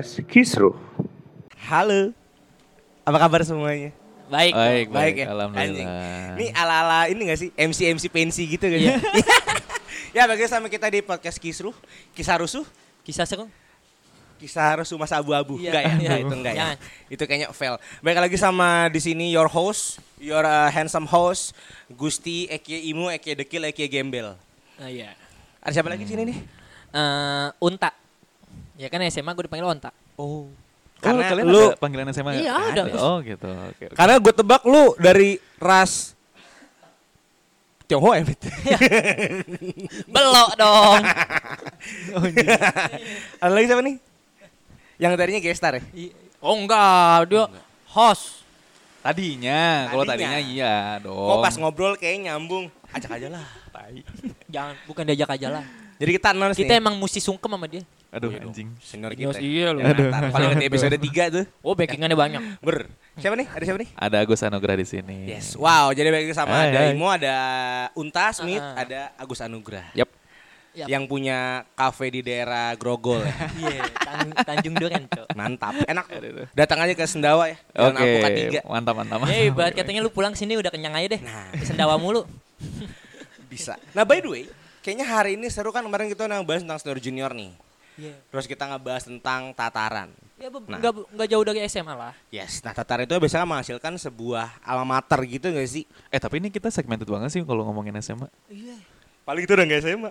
podcast Kisruh. Halo. Apa kabar semuanya? Baik. Baik, dong. baik, ya? alhamdulillah. Anjing. Ini ala-ala ini gak sih? MC MC pensi gitu kan? ya bagi sama kita di podcast Kisruh, Kisah Rusuh, Kisah seru? Kisah Rusuh masa abu-abu. Iya. Enggak ya? Iya. itu enggak ya. Itu kayaknya fail. Baik lagi sama di sini your host, your uh, handsome host, Gusti Eki Imu, Eki Dekil, Eki Gembel. Ah, iya. Ada siapa lagi di sini nih? Eh, unta. Ya kan SMA gue dipanggil Onta. Oh. Karena Karena kalian lu ada panggilan SMA Iya, nggak? ada. Oh gitu. Oke. oke. karena gue tebak lu dari ras Tionghoa ya, Mit? Belok dong. Ada lagi siapa nih? Yang tadinya gestar ya? oh enggak, dia host. Tadinya, kalau Tadinya. tadinya iya dong. Kok pas ngobrol kayak nyambung. Ajak aja lah. Jangan bukan diajak aja lah. Jadi kita announce Kita nih. emang mesti sungkem sama dia. Aduh Iya anjing. senior kita. iya lu. Aduh. Paling di episode 3 tuh. Oh, backingannya banyak. Ber. Siapa nih? Ada siapa nih? Ada Agus Anugrah di sini. Yes. Wow, jadi bagi sama Hai, ada. Imo, ada Unta Smith, Ah. ada Agus Anugrah. Yap. Yap. Yang punya kafe di daerah Grogol. ya. Iya, Tan- Tanjung Duren, Cok. Mantap. Enak. Datang aja ke Sendawa ya. Oke, Alpukat 3. mantap mantap. Eh, ibarat katanya lu pulang sini udah kenyang aja deh. Nah. Sendawa mulu. Bisa. Nah, by the way, kayaknya hari ini seru kan kemarin kita ngebahas tentang senior junior nih. Iya. Terus kita ngebahas tentang tataran. Ya, Nah. nggak nggak jauh dari SMA lah. Yes, nah tataran itu biasanya menghasilkan sebuah alma mater gitu gak sih? Eh tapi ini kita segmented banget sih kalau ngomongin SMA. Iya. Paling itu udah gak SMA.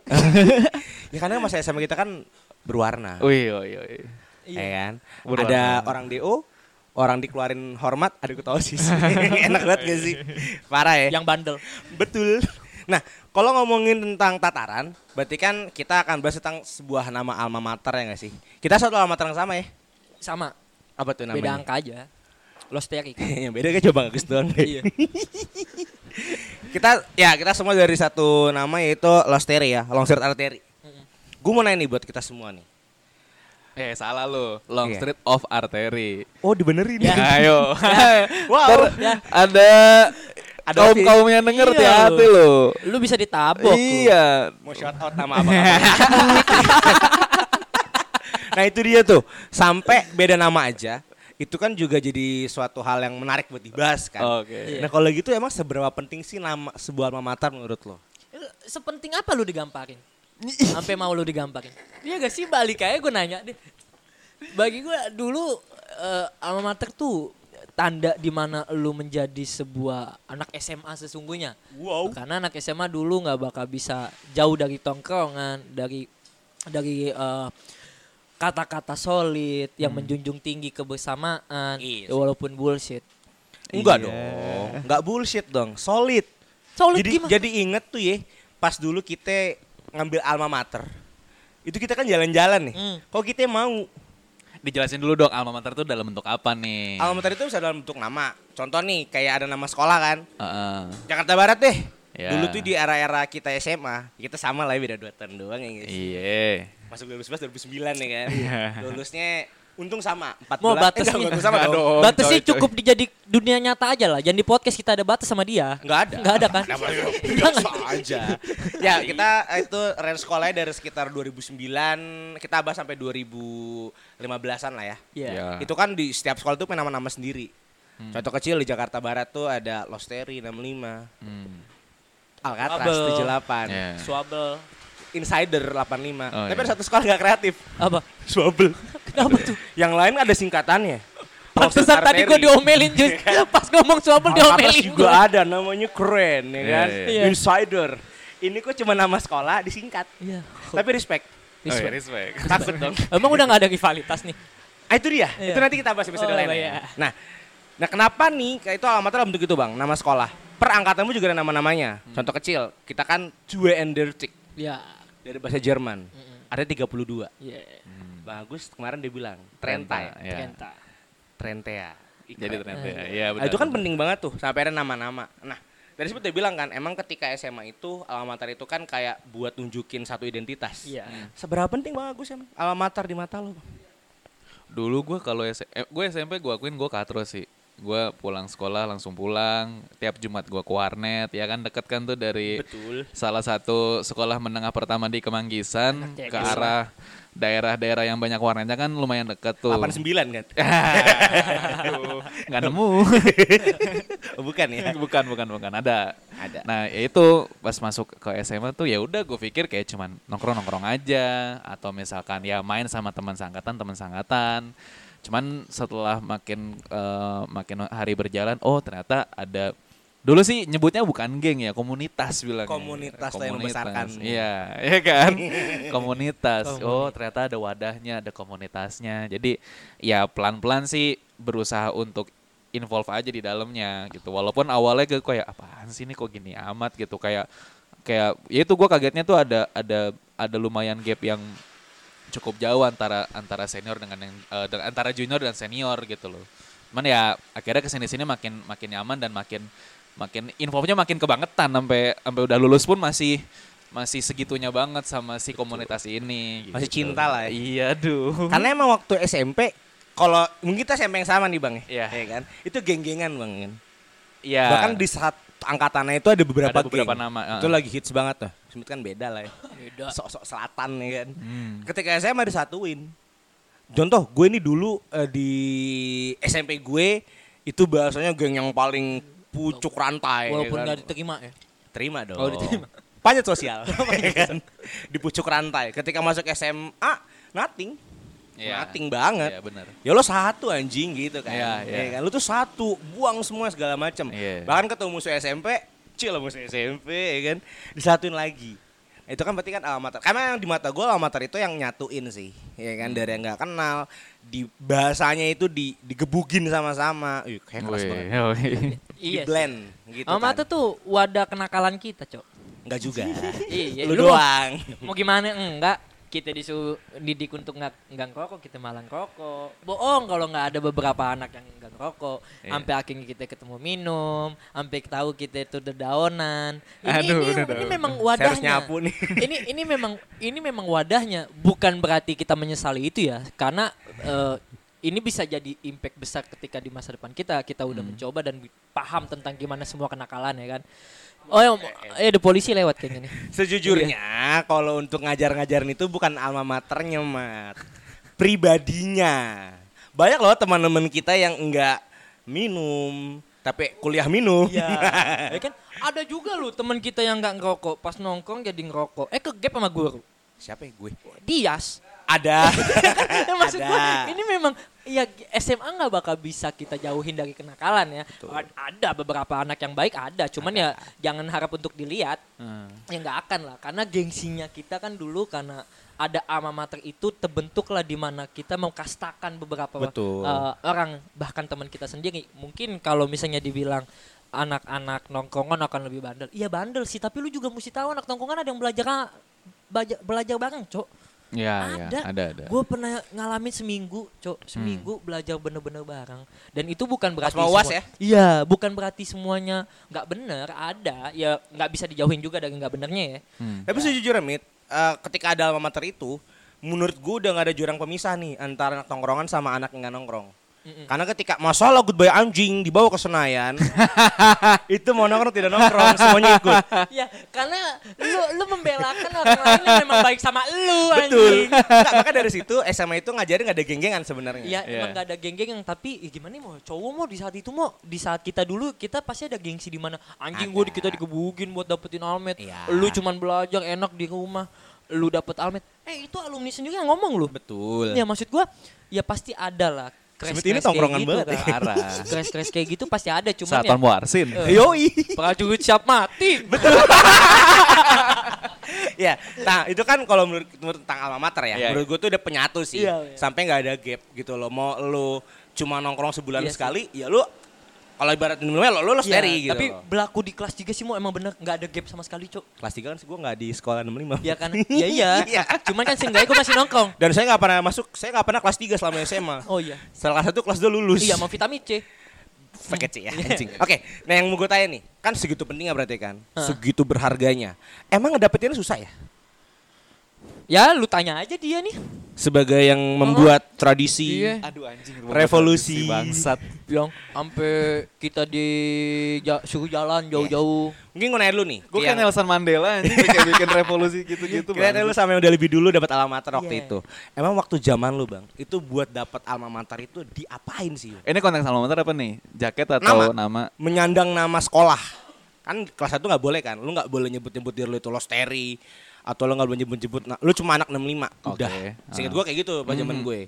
ya karena masa SMA kita kan berwarna. Wih, wih, wih. Ya kan? Berwarna. Ada orang DO, orang dikeluarin hormat, ada ketawa sih. Enak banget gak sih? Parah ya? Yang bandel. Betul. Nah, kalau ngomongin tentang tataran, berarti kan kita akan bahas tentang sebuah nama alma mater ya gak sih? Kita satu alma mater yang sama ya? Sama, Apa tuh namanya? beda angka aja. Losteri. yang beda kan coba Agus doang. Iya. kita ya kita semua dari satu nama yaitu Losteri ya, Longsir Arteri. Gue mau nanya nih buat kita semua nih. Eh salah lu. Long Iya. Street of Artery. Oh dibenerin Ya. Ayo. Wow. Ya. ada Ada kaum kaum yang denger Iya, hati-hati lu. Lu bisa ditabok. lu. Iya. Mau shout out nama apa? nah itu dia tuh, sampai beda nama aja. Itu kan juga jadi suatu hal yang menarik buat dibahas kan. Oke. Nah kalau gitu emang seberapa penting sih nama sebuah alma mater menurut lo? Sepenting apa lu digamparin? Sampai mau lu digamparin. Iya gak sih balik aja gue nanya deh. Bagi gue dulu eh, alma mater tuh tanda di mana lu menjadi sebuah anak SMA sesungguhnya. Wow. Karena anak SMA dulu nggak bakal bisa jauh dari tongkrongan, dari dari eh, kata-kata solid yang menjunjung tinggi kebersamaan, Iya ya walaupun bullshit. Enggak Iya. dong, enggak bullshit dong, solid. Solid jadi gimana? jadi inget tuh ya, pas dulu kita ngambil alma mater, itu kita kan jalan-jalan nih. Hmm. Kok kita mau Dijelasin dulu dong alma mater itu dalam bentuk apa nih? alma mater itu bisa dalam bentuk nama. Contoh nih, kayak ada nama sekolah kan, Heeh. Jakarta Barat deh. Ya. Dulu tuh di era-era kita SMA, kita sama lah ya, beda dua tahun doang ya guys. Iya. Masuk 2011 2009 nih kan. Iya. Lulusnya untung sama 14. Mau eh, batasnya, enggak, sama dong. Batasnya cukup dijadi dunia nyata aja lah. Jangan di podcast kita ada batas sama dia. Enggak ada. Enggak ada kan? Biasa aja. ya, kita itu range sekolahnya dari sekitar 2009, kita bahas sampai 2015-an lah ya. Iya. Ya. Itu kan di setiap sekolah tuh punya nama-nama sendiri. Contoh kecil di Jakarta Barat tuh ada Losteri 65, Hmm. Alcatraz Abel. 78, Ya. Swabel. Insider 85. Oh, Tapi iya. ada satu sekolah gak kreatif. Apa? Swabel. Kenapa tuh? Yang lain ada singkatannya. Pantesan tadi gue diomelin Jus. Pas ngomong Swabel diomelin juga gue. ada namanya keren ya kan. Iya, iya. Insider. Ini kok cuma nama sekolah disingkat. Iya. Tapi respect. Oh, iya, respect. Takut dong. Emang udah gak ada rivalitas nih? Ah, itu dia. Iya. Itu nanti kita bahas episode Oh, lain. iya. ya. Nah, nah kenapa nih kayak itu alamatnya dalam bentuk itu bang, nama sekolah. Per angkatanmu juga ada nama-namanya. Hmm. Contoh kecil, kita kan Due Endertik Ya. dari bahasa Jerman. Mm-mm. Ada 32. Iya. Bagus kemarin dia bilang Trenta ya. Ya. Trenta. Trentea. Jadi keren. ternyata ya. Iya, Nah, benar. itu kan penting banget tuh sampai ada nama-nama. Nah, dari situ dia bilang kan, emang ketika SMA itu alma mater itu kan kayak buat nunjukin satu identitas. Iya. Seberapa penting bang Agus emang alma mater di mata lo? Bang? Dulu gue kalau S- eh, gue SMP gue akuin gue katro sih. gue pulang sekolah langsung pulang. Tiap Jumat gue ke warnet, ya kan deket kan tuh dari Betul. salah satu sekolah menengah pertama di Kemanggisan ke arah daerah-daerah yang banyak warnetnya kan lumayan deket tuh. 89 kan? Nggak nemu. Oh, bukan ya? bukan, bukan, bukan. Ada. Ada. Nah, ya itu pas masuk ke SMA tuh ya udah gue pikir kayak cuman nongkrong-nongkrong aja atau misalkan ya main sama teman sangkatan, teman sangkatan. Cuman setelah makin eh, makin hari berjalan, oh ternyata ada dulu sih nyebutnya bukan geng ya, komunitas bilangnya. Komunitas lah yang membesarkan. Iya, iya kan? komunitas. Oh, ternyata ada wadahnya, ada komunitasnya. Jadi ya pelan-pelan sih berusaha untuk involve aja di dalamnya gitu. Walaupun awalnya gue kayak apaan sih ini kok gini amat gitu kayak kayak ya itu gue kagetnya tuh ada ada ada lumayan gap yang cukup jauh antara antara senior dengan yang dengan- antara junior dan senior gitu loh. Cuman ya akhirnya ke sini sini makin makin nyaman dan makin makin infonya makin kebangetan sampai sampai udah lulus pun masih masih segitunya banget sama si komunitas ini. Masih gitu. cinta lah ya. Iya, duh. Karena emang waktu SMP kalau mungkin kita SMP yang sama nih bang Iya. ya kan itu geng-gengan bang kan Iya. bahkan di saat angkatannya itu ada beberapa, Ada beberapa geng. nama, itu uh. lagi hits banget tuh Smith kan beda lah ya Beda. sok-sok selatan ya kan Hmm. ketika SMA disatuin contoh gue ini dulu eh, di SMP gue itu bahasanya geng yang paling pucuk rantai Walaupun kan. nggak diterima ya. terima dong Oh, diterima. panjat sosial ya kan di pucuk rantai ketika masuk SMA nothing Iya. nothing banget Iya, benar. ya lo satu anjing gitu kan Iya, iya. Ya kan? lo tuh satu buang semua segala macam Iya. bahkan ketemu musuh SMP cil musuh SMP ya kan disatuin lagi itu kan berarti kan alma mater karena yang di mata gue alma mater itu yang nyatuin sih ya kan? Dari yang nggak kenal di bahasanya itu di digebugin sama-sama. Ih, kayak keras Wih, banget. wih. Iya. di blend gitu Alma kan tuh wadah kenakalan kita, Cok. nggak juga. Iya, lu mau- doang. Mau gimana? Enggak? Kita disuruh didik untuk nggak nggak ngerokok, kita malah ngerokok. Bohong kalau nggak ada beberapa anak yang nggak ngerokok. Iya. Sampai akhirnya kita ketemu minum, sampai tahu kita itu dedaunan. Ini, Aduh, ini, ini memang wadahnya. nyapu nih ini ini memang ini memang wadahnya. Bukan berarti kita menyesali itu ya, karena eh, ini bisa jadi impact besar ketika di masa depan kita kita udah mencoba dan paham tentang gimana semua kenakalan ya kan. Oh ya, eh ada polisi lewat kayaknya nih. Sejujurnya kalau untuk ngajar-ngajarin itu bukan alma maternya, Mat. Pribadinya. Banyak loh teman-teman kita yang enggak minum, tapi kuliah minum. Iya. ya kan ada juga loh teman kita yang nggak ngerokok, pas nongkrong jadi ngerokok. Eh ke gap sama guru. Siapa ya gue? Dias. Ada. ya, maksud gue Ada. ini memang ya SMA nggak bakal bisa kita jauhin dari kenakalan ya. Ad- Ada beberapa anak yang baik ada, cuman ya jangan harap untuk dilihat. Hmm. Ya nggak akan lah, karena gengsinya kita kan dulu karena ada alma mater itu terbentuklah di mana kita mengkastakan beberapa Betul. eh, orang bahkan teman kita sendiri. Mungkin kalau misalnya dibilang anak-anak nongkrongan akan lebih bandel. Iya bandel sih, tapi lu juga mesti tahu anak nongkrongan ada yang belajar belajar, belajar bareng, Cok. Ya, ada. ya, ada, ada. Gue pernah ngalamin seminggu, Cok. Seminggu belajar bener-bener bareng. Dan itu bukan berarti UAS semua- ya? Iya, bukan berarti semuanya nggak bener. Ada, ya nggak bisa dijauhin juga dari nggak benernya ya. Hmm. tapi sejujurnya, Mit, eh, ketika ada alma mater itu, menurut gue udah nggak ada jurang pemisah nih antara anak nongkrongan sama anak yang nggak nongkrong. Karena ketika masalah goodbye anjing dibawa ke Senayan, itu mau nongkrong tidak nongkrong, semuanya ikut. ya, karena lu lu membelakan orang lain yang memang baik sama lu Betul. anjing. Nggak, maka dari situ SMA itu ngajarin nggak ada geng-gengan sebenarnya. Ya Iya. emang gak ada geng-geng yang tapi ya gimana nih mau cowok mau di saat itu mau di saat kita dulu kita pasti ada gengsi di mana anjing gue kita digebugin buat dapetin almet. Iya. Lu cuman belajar enak di rumah. Lu dapet almet. Eh itu alumni sendiri yang ngomong lu. Betul. Ya maksud gua ya pasti ada lah. Smith ini tongkrongan banget ya. Parah. Crash-crash kayak gitu pasti ada cuman Saat ya. Warsin. Eh, Yoi. Prajurit siap mati. ya, nah itu kan kalau menurut, menurut tentang alma mater ya, Iya. menurut gue tuh udah penyatu sih, Iya, iya. sampai nggak ada gap gitu loh. Mau lu cuma nongkrong sebulan sih. sekali, ya lu kalau ibarat minumnya lo lulus Iya, dari gitu. Tapi berlaku di kelas 3 sih mau emang bener nggak ada gap sama sekali, Cok. kelas 3 kan sih gue nggak di sekolah 65. Ya kan? Iya iya. Iya. Cuman kan seenggaknya gue masih nongkrong. Dan saya nggak pernah masuk, saya nggak pernah kelas 3 selama SMA. Oh iya. Salah satu kelas 2 lulus. Iya, mau vitamin C. Paket sih ya, anjing. Oke, nah yang mau gue tanya nih, kan segitu pentingnya berarti kan, segitu berharganya. Emang ngedapetinnya susah ya? Ya, lu tanya aja dia nih. Sebagai yang membuat tradisi. Iya. Aduh anjing. Revolusi. bangsat. Yang sampai kita di ja- suruh jalan jauh-jauh. Mungkin gue nanya dulu nih. Gue kayak Nelson Mandela anjing bikin, bikin revolusi gitu-gitu. Kira lu sama yang udah lebih dulu dapat alma mater waktu Iya. itu. Emang waktu zaman lu bang, itu buat dapat alma mater itu diapain sih? Bang? Ini konteks alma mater apa nih? Jaket atau nama? Menyandang nama sekolah. Kan kelas satu nggak boleh kan? Lu nggak boleh nyebut-nyebut diri lu itu losteri atau lu nggak boleh nyebut-nyebut na- lu cuma anak 65. Udah. Oke. Seinget Ah. gue kayak gitu pas zaman gue.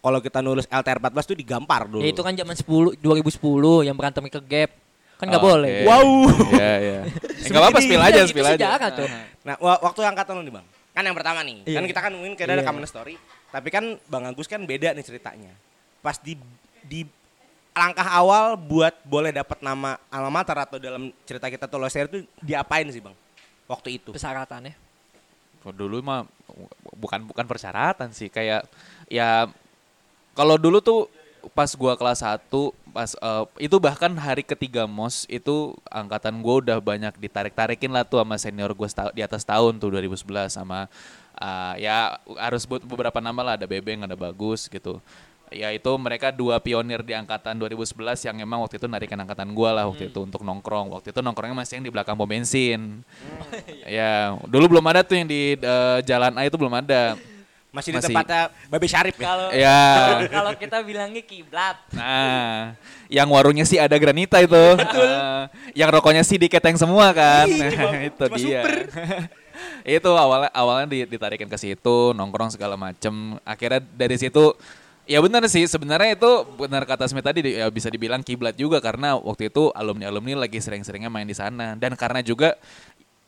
Kalau kita nulis LTR 14 tuh digampar dulu. Ya itu kan zaman 10 2010 yang berantem ke gap. Kan nggak Oke. boleh. Wow. Iya, iya. Enggak apa-apa, spill aja, Iya, itu spill aja. sejarah tuh. Nah, wa- waktu angkatan lu nih bang, kan yang pertama nih, Iya. kan kita kan mungkin kayak ada Iya. rekaman story, tapi kan bang Agus kan beda nih ceritanya. Pas di di langkah awal buat boleh dapat nama alma mater atau dalam cerita kita tuh Loser itu diapain sih bang? Waktu itu. Persyaratannya. Dulu mah bukan bukan persyaratan sih kayak ya kalau dulu tuh pas gua kelas 1 pas eh, itu bahkan hari ketiga MOS itu angkatan gua udah banyak ditarik-tarikin lah tuh sama senior gua di atas tahun tuh 2011 sama eh, ya harus buat beberapa nama lah ada Bebeng ada Bagus gitu ya itu mereka dua pionir di angkatan 2011 yang emang waktu itu narikin angkatan gua lah waktu itu untuk nongkrong waktu itu nongkrongnya masih yang di belakang pom bensin ya dulu belum ada tuh yang di eh, jalan A itu belum ada Masih, di Masih. tempatnya Babe Syarif ya? Kalau Ya. kalau- kita bilangnya kiblat. Nah, yang warungnya sih ada granita itu. Eh, yang rokoknya sih diketeng semua kan. Nah, itu cuma dia. super. itu awalnya awalnya di- ditarikin ke situ, nongkrong segala macem. Akhirnya dari situ ya benar sih sebenarnya itu benar kata Smith tadi di- ya bisa dibilang kiblat juga karena waktu itu alumni-alumni lagi sering-seringnya main di sana. Dan karena juga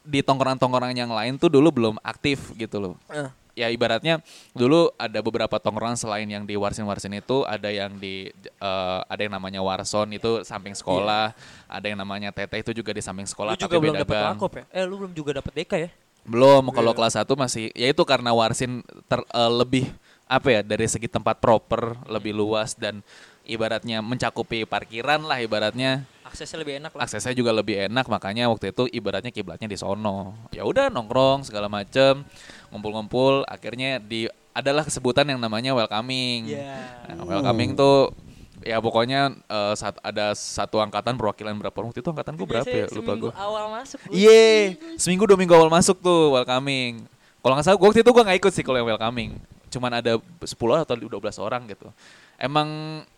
di tongkrongan-tongkrongan yang lain tuh dulu belum aktif gitu loh. Eh, ya ibaratnya dulu ada beberapa tongkrongan selain yang di warsin-warsin itu ada yang di eh, ada yang namanya warson itu samping sekolah, ada yang namanya teteh itu juga di samping sekolah lu juga tapi belum beda dapat lakop ya? Eh lu belum juga dapat DK ya? Belum, kalau kelas 1 masih ya itu karena warsin ter- eh, lebih apa ya dari segi tempat proper lebih luas dan ibaratnya mencakupi parkiran lah ibaratnya Aksesnya lebih enak lah. aksesnya juga lebih enak makanya waktu itu ibaratnya kiblatnya di sono ya udah nongkrong segala macem ngumpul-ngumpul akhirnya di adalah sebutan yang namanya welcoming Iya. Nah, welcoming tuh ya pokoknya eh, saat ada satu angkatan perwakilan berapa waktu itu angkatan gue berapa ya lupa gue awal masuk. Iya, seminggu dua minggu awal masuk tuh welcoming. Kalau nggak salah gua waktu itu gue nggak ikut sih kalau yang welcoming. Cuman ada 10 atau 12 orang gitu. Emang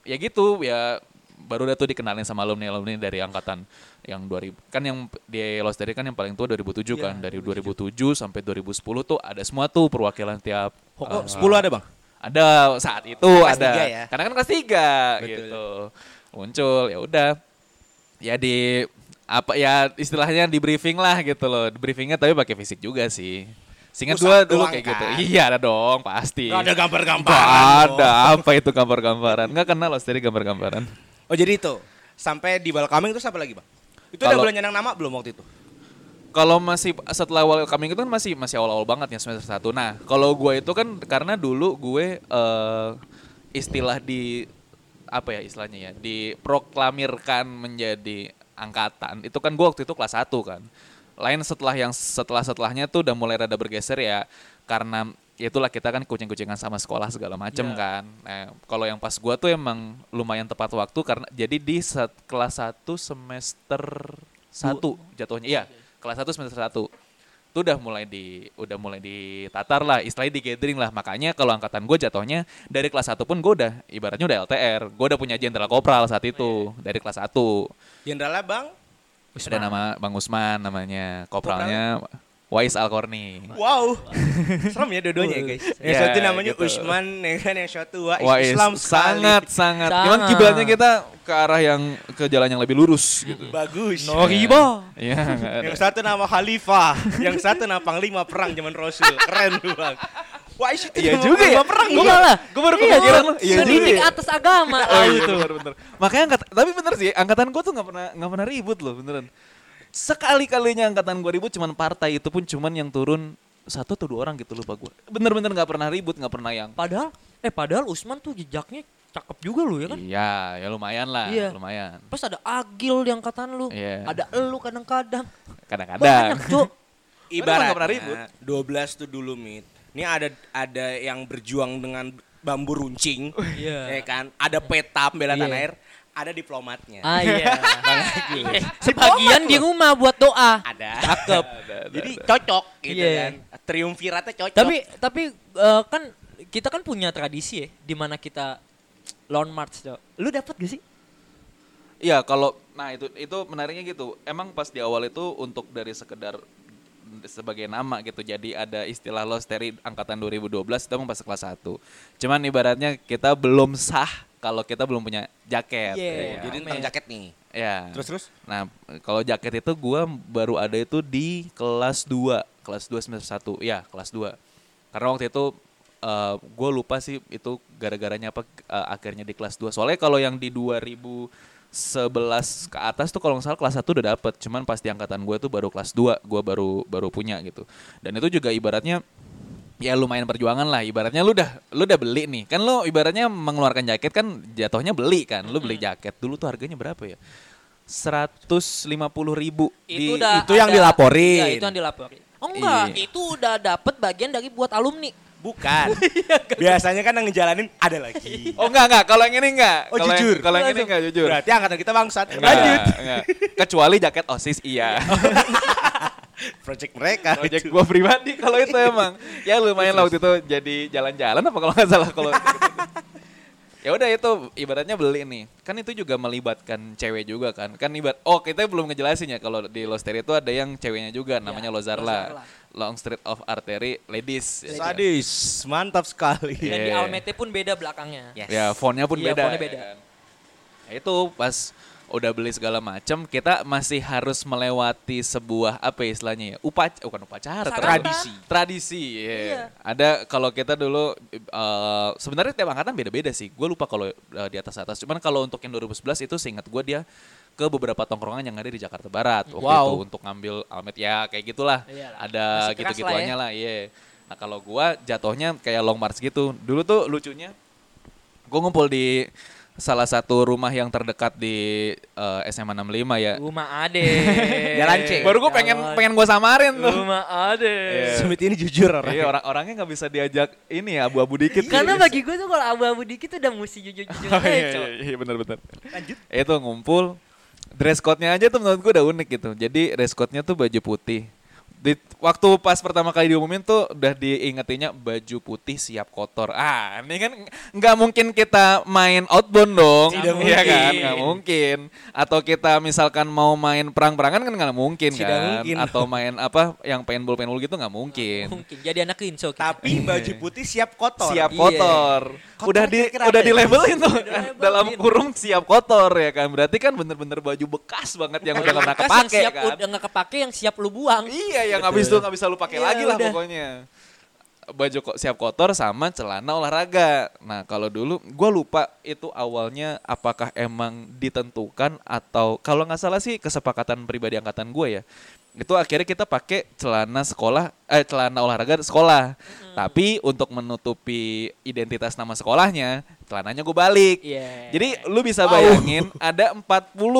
ya gitu ya baru udah tuh dikenalin sama alumni alumni dari angkatan yang 2000 kan yang di Lost Dari kan yang paling tua 2007 kan dari 2007 sampai 2010 tuh ada semua tuh perwakilan tiap Oh, eh, 10 ada bang? ada saat itu Kelas ada ya? karena kan kelas tiga Betul. gitu muncul ya udah ya di apa ya istilahnya di briefing lah gitu loh di briefingnya tapi pakai fisik juga sih Singkat gua dulu kayak kan? gitu. Iya ada dong pasti. Gak ada gambar-gambaran. Ada apa itu gambar-gambaran. Nggak kenal loh dari gambar-gambaran. Oh jadi itu sampai di welcoming itu apa lagi bang? Itu udah Kalau- boleh nyandang nama belum waktu itu? Kalau masih setelah welcoming itu kan masih masih awal-awal banget ya semester 1. Nah, kalau gue itu kan karena dulu gue eh, istilah di apa ya istilahnya ya, diproklamirkan menjadi angkatan. Itu kan gue waktu itu kelas 1 kan. Lain setelah yang setelah-setelahnya tuh udah mulai rada bergeser ya karena ya itulah kita kan kucing-kucingan sama sekolah segala macem Iya. kan. Nah, kalau yang pas gua tuh emang lumayan tepat waktu karena jadi di set, kelas 1 semester 1 jatuhnya. Iya, kelas 1 semester 1. Itu udah mulai di udah mulai ditatar lah, istilahnya di gathering lah. Makanya kalau angkatan gue jatuhnya dari kelas 1 pun gue udah ibaratnya udah LTR. Gue udah punya jenderal kopral saat itu dari kelas 1. Jenderalnya bang? Ada nama Bang Usman namanya, kopralnya Wais Alkorni. Wow, serem ya dua-duanya ya guys. Yang Ya, satu namanya gitu. Usman, yang kan yang satu Wais Wais Islam sekali. sangat sangat. Sangat. Cuman kiblatnya kita ke arah yang ke jalan yang lebih lurus gitu. bagus. Noriba. Iya. nggak ada. Yang satu nama Khalifah, yang satu nama Panglima Perang zaman Rasul. Keren tuh bang. Wais itu Iya nama juga ya. Perang. Gue juga. malah. Gue baru Iya, kepikiran. Iya juga Mendidik ya. atas agama. Oh iya itu. bener bener. Makanya angkat, tapi bener sih angkatan gue tuh nggak pernah nggak pernah ribut loh beneran. Sekali kalinya angkatan gue ribut cuman partai itu pun cuman yang turun satu atau dua orang gitu lupa gue. Bener-bener nggak pernah ribut nggak pernah yang. Padahal, eh padahal Usman tuh jejaknya cakep juga lu ya kan? Iya ya lumayan lah Iya. lumayan. Terus ada Agil di angkatan lu. Iya. Ada elu kadang-kadang. Kadang-kadang. Banyak, Cuk. Padahal nggak pernah Ibaratnya 12 tuh dulu mit. Ini ada ada yang berjuang dengan bambu runcing, Iya. ya kan? Ada peta pembela Iya. tanah air, ada diplomatnya. Ah iya. Bang Agus. Sebagian di rumah buat doa. ada. Cakep. Jadi cocok gitu Iya. kan. Triumviratnya cocok. Tapi tapi eh, kan kita kan punya tradisi ya di mana kita lawn march tuh. Lu dapat gak sih? Iya kalau nah itu itu menariknya gitu. Emang pas di awal itu untuk dari sekedar sebagai nama gitu. Jadi ada istilah Losteri angkatan 2012 itu emang pas kelas 1. Cuman ibaratnya kita belum sah kalau kita belum punya jaket. Iya. ya. jadi tentang jaket nih. Ya. Terus terus Nah, kalau jaket itu gua baru ada itu di kelas 2, kelas 2 semester 1. Ya, kelas 2. Karena waktu itu eh gue lupa sih itu gara-garanya apa eh, akhirnya di kelas 2. Soalnya kalau yang di 2011 ke atas tuh kalau nggak salah kelas 1 udah dapet. Cuman pas di angkatan gue tuh baru kelas 2 gue baru baru punya gitu. Dan itu juga ibaratnya ya lumayan perjuangan lah ibaratnya lu udah lu udah beli nih kan lu ibaratnya mengeluarkan jaket kan jatuhnya beli kan lu beli jaket dulu tuh harganya berapa ya seratus lima puluh ribu Itu di- udah itu yang dilaporin. Iya, itu yang dilaporin. Oh enggak, Iya. itu udah dapat bagian dari buat alumni. Bukan. Biasanya kan yang ngejalanin ada lagi. oh enggak enggak kalau yang ini enggak Oh, yang- jujur? kalau yang ini enggak jujur Berarti angkatan kita bangsat. Enggak, Lanjut. enggak. kecuali jaket osis iya Project mereka. project gua pribadi kalau itu emang ya lumayan lah waktu itu jadi jalan-jalan apa kalau nggak salah kalau ya udah itu ibaratnya beli nih kan itu juga melibatkan cewek juga kan kan ibarat oh kita belum ngejelasin ya kalau di Losteri itu ada yang ceweknya juga namanya Lozarla Lozarla. Long Street of Artery Ladies ya. Sadis, mantap sekali. Dan di Iya. Almete pun beda belakangnya. Yes. ya fontnya pun Iya, beda fontnya ya beda. kan. Nah, itu pas udah beli segala macam kita masih harus melewati sebuah apa ya istilahnya ya upac bukan upacara Sarana. tradisi tradisi ya. Iya. ada kalau kita dulu eh, sebenarnya tiap angkatan beda-beda sih gue lupa kalau eh, di atas atas cuman kalau untuk yang 2011 itu seingat gue dia ke beberapa tongkrongan yang ada di Jakarta Barat waktu Wow. itu untuk ngambil almet ya kayak gitulah Iyalah. ada Masih keras gitu-gituannya lah iya nah kalau gua jatuhnya kayak long march gitu dulu tuh lucunya gue ngumpul di salah satu rumah yang terdekat di eh, SMA 65 ya. Rumah Ade. Jalan C. Baru gue pengen Jalan. pengen gue samarin tuh. Rumah Ade. Iya. Sumit ini jujur orang. Iya orang orangnya nggak bisa diajak ini ya abu-abu dikit. Karena bagi gue tuh kalau abu-abu dikit udah mesti jujur-jujur Oh, aja, iya, Cok. iya, iya benar-benar. Lanjut. Itu ngumpul dress code-nya aja tuh menurut gue udah unik gitu. Jadi dress code-nya tuh baju putih. Di waktu pas pertama kali diumumin tuh udah diingetinnya baju putih siap kotor. Ah, ini kan nggak mungkin kita main outbound dong. Tidak Iya kan? mungkin. Nggak mungkin. Atau kita misalkan mau main perang-perangan kan nggak mungkin Tidak kan. mungkin. Atau main apa yang paintball paintball gitu nggak mungkin. Mungkin jadi anak kita. Tapi baju putih siap kotor. siap Iya. kotor. Kotor Udah di udah apa di ya? labelin tuh dalam kurung siap kotor ya kan. Berarti kan bener-bener baju bekas banget yang udah nggak Bekas yang kepake siap, kan. Udah nggak kepake yang siap lu buang. Iya yang habis itu nggak bisa lu pakai Iya, lagi lah udah. pokoknya. Baju kok siap kotor sama celana olahraga. Nah kalau dulu gue lupa itu awalnya apakah emang ditentukan atau kalau nggak salah sih kesepakatan pribadi angkatan gue ya. Itu akhirnya kita pakai celana sekolah, eh celana olahraga sekolah. Tapi untuk menutupi identitas nama sekolahnya, celananya gue balik. Iya. Jadi lu bisa bayangin ada 40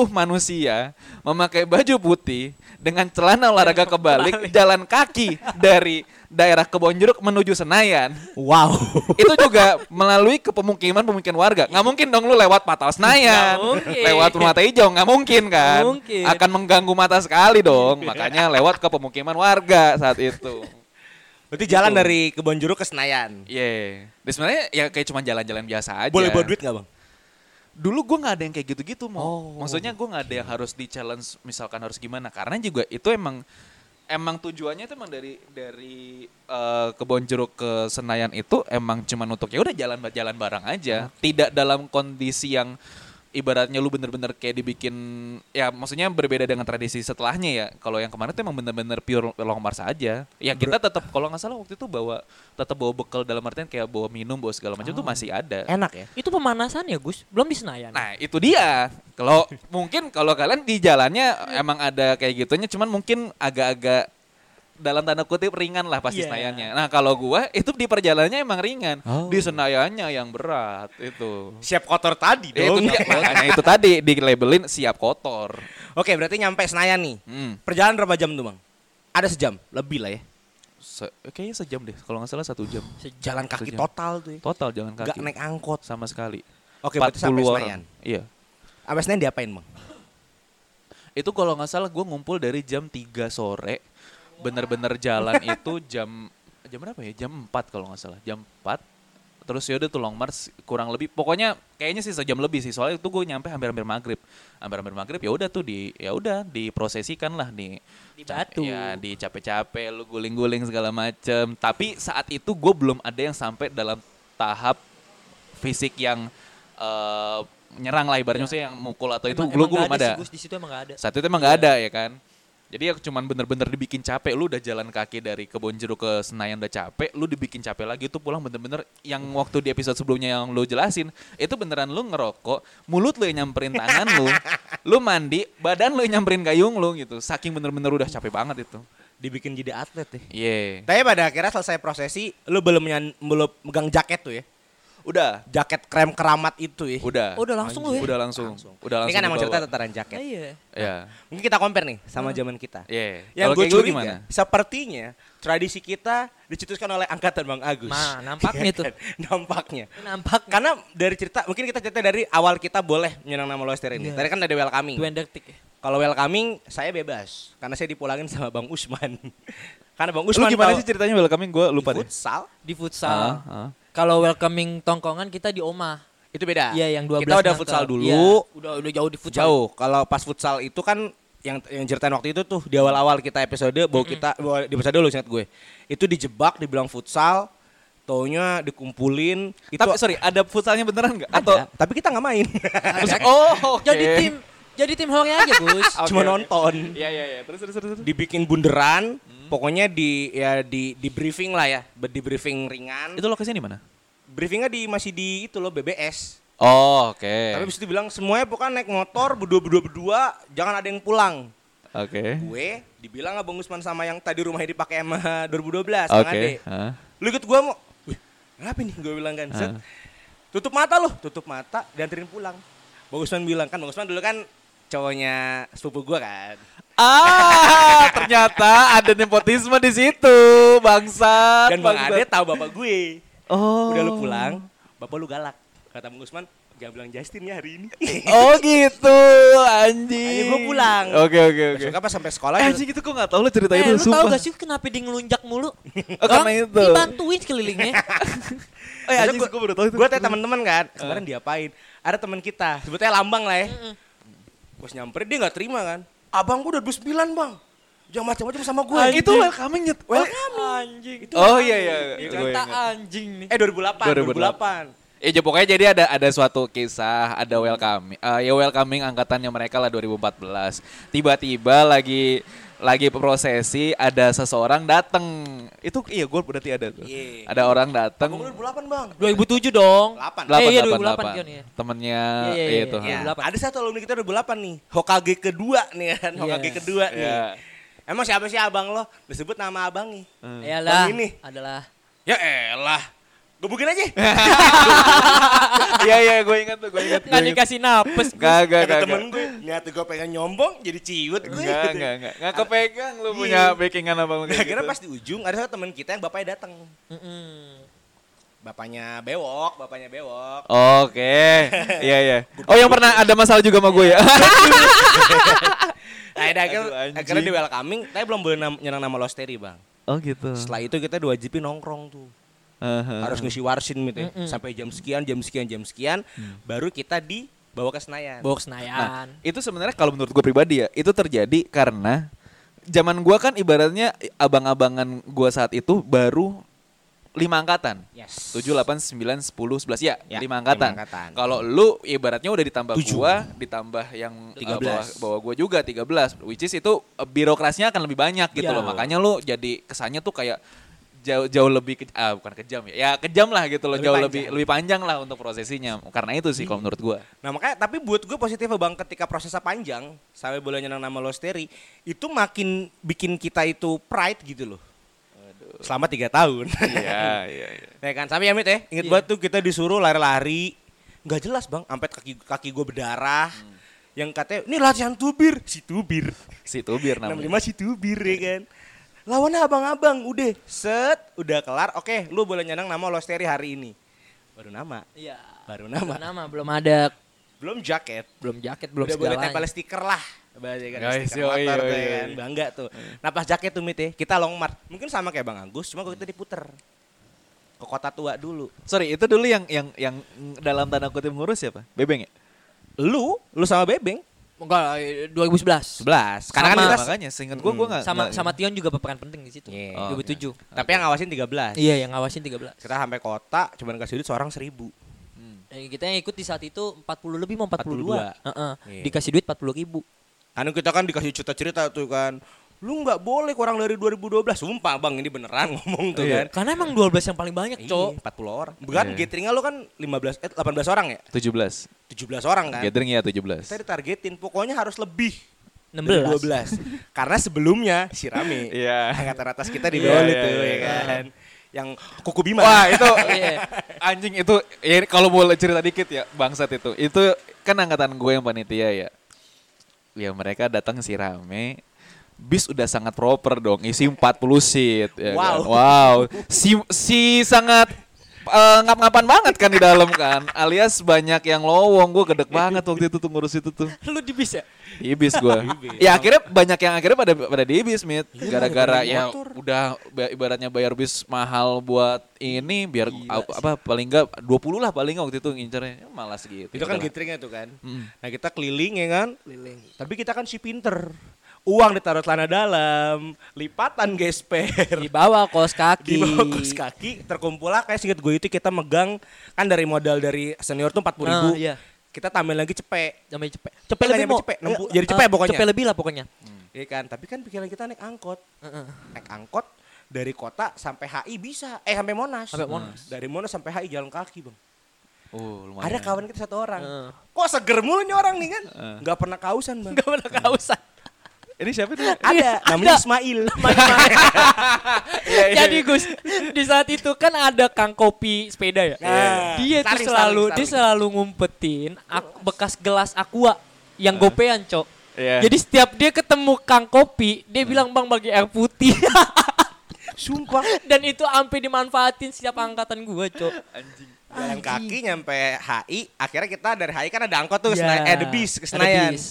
manusia memakai baju putih dengan celana olahraga kebalik jalan kaki dari daerah Kebonjeruk menuju Senayan. Wow. Itu juga melalui ke pemukiman-pemukiman warga. Nggak mungkin dong lu lewat Patal Senayan, Nggak mungkin. lewat Rumah Hijau, nggak mungkin kan? Mungkin. Akan mengganggu mata sekali dong. Makanya lewat ke pemukiman warga saat itu. Berarti jalan Gitu. dari Kebonjeruk ke Senayan. Iya. Dan sebenarnya ya kayak cuma jalan-jalan biasa aja. Boleh bawa duit nggak bang? dulu gue nggak ada yang kayak gitu-gitu mau Oh. maksudnya gue nggak ada yang harus di challenge misalkan harus gimana karena juga itu emang emang tujuannya itu emang dari dari eh, kebon jeruk ke Senayan itu emang cuma untuk ya udah jalan jalan barang aja tidak dalam kondisi yang ibaratnya lu bener-bener kayak dibikin ya maksudnya berbeda dengan tradisi setelahnya ya kalau yang kemarin tuh emang bener-bener pure long march aja ya kita tetap kalau nggak salah waktu itu bawa tetap bawa bekal dalam artian kayak bawa minum bawa segala macam tuh masih ada Enak ya? Itu pemanasan ya Gus? Belum di Senayan. Nah itu dia. Kalau mungkin kalau kalian di jalannya emang ada kayak gitunya, cuman mungkin agak-agak dalam tanda kutip ringan lah pasti Iya. Senayannya. Nah kalau gua itu di perjalanannya emang ringan, Oh. di Senayannya yang berat itu. Siap kotor tadi itu dong. dia, makanya itu tadi di labelin siap kotor. Oke berarti nyampe Senayan nih. Hmm. Perjalanan berapa jam tuh bang? Ada sejam, lebih lah ya. Se- kayaknya sejam deh kalau nggak salah satu jam Jalan kaki Sejam. total tuh ya. total jalan Gak kaki naik angkot. sama sekali Oke, berarti sampai 40 Senayan. iya Sampai Senayan diapain, Bang? itu kalau nggak salah gue ngumpul dari jam 3 sore bener-bener jalan itu jam jam berapa ya? Jam 4 kalau nggak salah. Jam 4 terus yaudah tuh long march kurang lebih pokoknya kayaknya sih sejam lebih sih. Soalnya itu gue nyampe hampir-hampir maghrib. Hampir-hampir maghrib ya udah tuh di ya udah diprosesikan lah di Di batu. ya di capek-capek lu guling-guling segala macem. Tapi saat itu gue belum ada yang sampai dalam tahap fisik yang eh, nyerang lah ibaratnya maksudnya yang mukul atau itu Emang- gue belum ada di situ emang gak ada. saat itu emang nggak ada ya kan. Jadi ya cuman bener-bener dibikin capek. Lu udah jalan kaki dari kebon jeruk ke Senayan udah capek, lu dibikin capek lagi itu pulang bener-bener yang waktu di episode sebelumnya yang lu jelasin, itu beneran lu ngerokok, mulut lu yang nyamperin tangan lu, lu mandi, badan lu yang nyamperin gayung lu gitu. Saking bener-bener udah capek banget itu. Dibikin jadi atlet ya. Iya. Tapi pada akhirnya selesai prosesi, lu belum nyan, belum megang jaket tuh ya. Udah, Jaket krem keramat itu ya. udah. Oh, udah langsung lu ya? Udah langsung. Udah langsung. Ini kan emang cerita tentang jaket. Ah, iya. Iya. Mungkin kita compare nih sama zaman kita. Iya. Yang Kalau gue curiga, gimana? sepertinya tradisi kita dicetuskan oleh angkatan Bang Agus. Nah, nampaknya tuh. nampaknya. Nampak Karena dari cerita, mungkin kita cerita dari awal kita boleh menyenang nama Loester ini. Iya. Tadi kan ada welcoming. dua detik ya. Kalau welcoming, saya bebas. Karena saya dipulangin sama Bang Usman. Karena Bang Lu Usman gimana tahu- sih ceritanya welcoming? Gue lupa di deh. futsal, Di futsal. Ah, ah. Kalau welcoming tongkongan kita di Oma. itu beda. Iya, yang 12 Kita udah futsal dulu. Iya, udah udah jauh di futsal. Jauh. Kalau pas futsal itu kan yang yang ceritain waktu itu tuh di awal-awal kita episode bahwa kita bahwa di episode dulu ingat gue. Itu dijebak dibilang futsal, taunya dikumpulin itu Tapi sorry, ada futsalnya beneran nggak? ada, Atau tapi kita nggak main. Oh, oke. Jadi tim jadi tim hore aja, Gus. Oke, Cuma oke. nonton. Iya iya iya. Terus terus terus. terus. Dibikin bunderan, pokoknya di ya di di briefing lah ya, di briefing ringan. Itu lokasinya di mana? briefingnya di masih di itu loh BBS. Oh, oke. Tapi habis itu bilang semuanya pokoknya naik motor berdua berdua berdua, jangan ada yang pulang. Oke. Gue dibilang Abang Usman sama yang tadi rumahnya dipakai sama 2012 Oke. Kang Ade. Hah? Lu ikut gua mau. Wih, kenapa nih gue bilang kan. Set. Ah. Tutup mata loh, tutup mata dianterin pulang. Bang Usman bilang kan Bang Usman dulu kan cowoknya sepupu gua kan. Ah, ternyata ada nepotisme di situ, bangsat. Dan Bang. Ade tahu bapak gue. Oh. Udah lu pulang, bapak lu galak. Kata Bang Usman, jangan bilang Justin ya hari ini. Oh gitu, anjing. Akhirnya gua pulang. Oke oke oke. Besoknya pas sampai sekolah Eh, anjing itu kok nggak tahu lo cerita Eh, itu lu sumpah. tau gak sih kenapa dia ngelunjak mulu? Oh, karena itu. Dibantuin sekelilingnya. Eh, anjing gue baru tahu itu. Gue tanya teman-teman kan, kemarin diapain? Ada teman kita, sebutnya Lambang lah ya. Bos nyamperin dia nggak terima kan. Abang gue udah 29 bang. Jangan macam-macam sama gue. Ah, itu welcoming nyet. Anjing. Itu Oh iya iya. Gitu. Gue Kata anjing nih. Eh 2008, 2008. 2008. Ya jadi pokoknya jadi ada ada suatu kisah, ada welcoming. eh, ya welcoming angkatannya mereka lah 2014. Tiba-tiba lagi lagi prosesi ada seseorang datang. Itu iya gue berarti ada tuh. Iya. Ada orang datang. Abang gue 2008 bang. 2007 dong. 8. Eh, iya, 2008 kan ya. Temennya Iya, iya, iya, itu. iya. ha. 2008. Ada satu alumni kita 2008 nih. Hokage kedua nih kan. Hokage Iya. kedua nih. Iya. Emang siapa sih abang lo? Disebut nama abang nih. Iyalah. Bang ini. Adalah. Ya elah. Gebukin aja. Iya iya gue ingat tuh, gue ingat. Nggak dikasih. Gus. Kagak Kata kagak. temen gue, niat gue pengen nyombong jadi ciut gue. Enggak, gitu. enggak, enggak. Enggak kepegang lu Iya. punya backingan apa Nah, akhirnya pas di ujung ada satu teman kita yang bapaknya datang. Bapaknya bewok, bapaknya bewok. Oke. Iya, iya. Oh, yang pernah ada masalah juga sama gue ya. Nah, ada akhirnya, akhirnya di welcoming, tapi belum boleh nyerang nama Losteri, Bang. Oh, gitu. Setelah itu kita diwajibin nongkrong tuh. Harus ngisi warsin gitu ya. Mm-mm. Sampai jam sekian, jam sekian, jam sekian, baru kita dibawa ke Senayan. Bawa ke Nah, Senayan. itu sebenarnya kalau menurut gue pribadi ya, itu terjadi karena zaman gua kan ibaratnya abang-abangan gua saat itu baru lima angkatan. Yes. 7, 8, 9, 10, 11 ya, Ya, lima angkatan. lima angkatan. Kalau lu ibaratnya udah ditambah Tujuh. gua, ditambah yang 13. uh, bawah, bawah gua juga 13, which is itu uh, birokrasinya akan lebih banyak gitu Ya. loh. Makanya lu jadi kesannya tuh kayak jauh jauh lebih ke, ah bukan kejam ya. Ya kejam lah gitu loh, Lebih jauh panjang. lebih lebih panjang lah untuk prosesinya. Karena itu sih kalau menurut gua. Nah makanya tapi buat gue positif bang ketika prosesnya panjang sampai boleh nyenang nama Losteri itu makin bikin kita itu pride gitu loh. Selama tiga tahun. Iya, iya, iya. ya kan sampai ya Mit ya inget Iya. banget tuh kita disuruh lari-lari nggak jelas bang sampai kaki kaki gue berdarah Hmm. yang katanya ini latihan tubir si tubir Si Tubir namanya. 65 si tubir ya kan Lawannya abang-abang, udah set, udah kelar. Oke, lu boleh nyenang nama Losteri hari ini. Baru nama, Iya. baru Nama. nama. nama belum ada Belum jaket. belum jaket belum udah boleh segalanya. tempel stiker lah. Bahasa kan Guys, stiker yoi, motor tuh yoi, ya kan. yoi. Bangga tuh. Nah pas jaket tuh Mit ya, kita long march. Mungkin sama kayak Bang Agus, cuma kita diputer. Ke kota tua dulu. Sorry, itu dulu yang yang yang dalam tanda kutip ngurus siapa? Bebeng ya? Lu, lu sama Bebeng. Enggak, eh, 2011. 11. Karena kan Sama. kita makanya seingat gua gua enggak Sama sama Tion juga berperan penting di situ. Iya. Oh, 2007. tapi yang ngawasin 13. Iya, yang ngawasin 13. Kita sampai kota cuman kasih duit seorang seribu. Eh, kita yang ikut di saat itu 40 lebih mau 42. 42. Heeh. Iya. Dikasih duit 40 ribu. Anu kita kan dikasih cerita-cerita tuh kan. Lu nggak boleh kurang dari 2012. Sumpah bang ini beneran ngomong tuh Iya. kan. Karena emang 12 yang paling banyak, Iya, Cok. 40 orang. Bukan Iya. gatheringnya lu kan 15 eh 18 orang ya? 17. 17 orang kan. Gathering ya 17. Kita ditargetin pokoknya harus lebih dari 16. 12. Karena sebelumnya si Rame. Iya. Angkatan atas kita di Iya, bawah itu iya, ya kan. Yang kuku Bima. Wah, itu anjing itu ya kalau boleh cerita dikit ya, bangsat itu. Itu kan angkatan gue yang panitia ya. Ya mereka datang si rame. Bis udah sangat proper dong, isi 40 seat ya Wow. kan. Wow. Si si sangat eh, ngap-ngapan banget kan di dalam kan. Alias banyak yang lowong, gue gedek banget waktu itu tuh ngurus itu tuh. Lu di bis ya? Di bis gue. ya akhirnya banyak yang akhirnya pada pada di bis, Mit. Gara-gara ya udah ba- ibaratnya bayar bis mahal buat ini biar Gila apa paling enggak 20 lah paling nggak waktu itu ngincernya. Ya, malas gitu. Itu kan Udahlah. gatheringnya tuh kan. Mm. Nah kita keliling ya kan. Keliling. Tapi kita kan si pinter. Uang ditaruh celana dalam, lipatan gesper. Di bawah kos kaki. di bawah kos kaki terkumpul lah kayak singkat gue itu kita megang kan dari modal dari senior tuh 40 ribu Ah, iya. kita tambahin lagi cepek cepet. Cepet Cepet nggak lebih mau. cepet, nempu- Eh, jadi cepet eh, pokoknya. Cepet lebih lah pokoknya. Iya kan tapi kan pikiran kita naik angkot Heeh. naik angkot dari kota sampai HI bisa eh sampai Monas Sampai Monas. dari Monas sampai HI jalan kaki bang Oh, lumayan. ada kawan kita satu orang Heeh. kok seger mulu nih orang nih kan Heeh. nggak pernah kausan bang Gak pernah kausan. Ini siapa tuh? ada namanya Ismail Jadi Gus, di saat itu kan ada kang kopi sepeda ya. Nah, dia tuh selalu Starling, dia Starling. selalu ngumpetin bekas gelas aqua yang gopean, Cok. Iya. Jadi setiap dia ketemu kang kopi, dia bilang bang bagi air putih. sumpah Dan itu sampai dimanfaatin setiap angkatan gua, Cok. Anjing. Jalan kaki nyampe HI akhirnya kita dari HI kan ada angkot tuh ke Iya. Senayan, eh the bis ke Ada Senayan bis.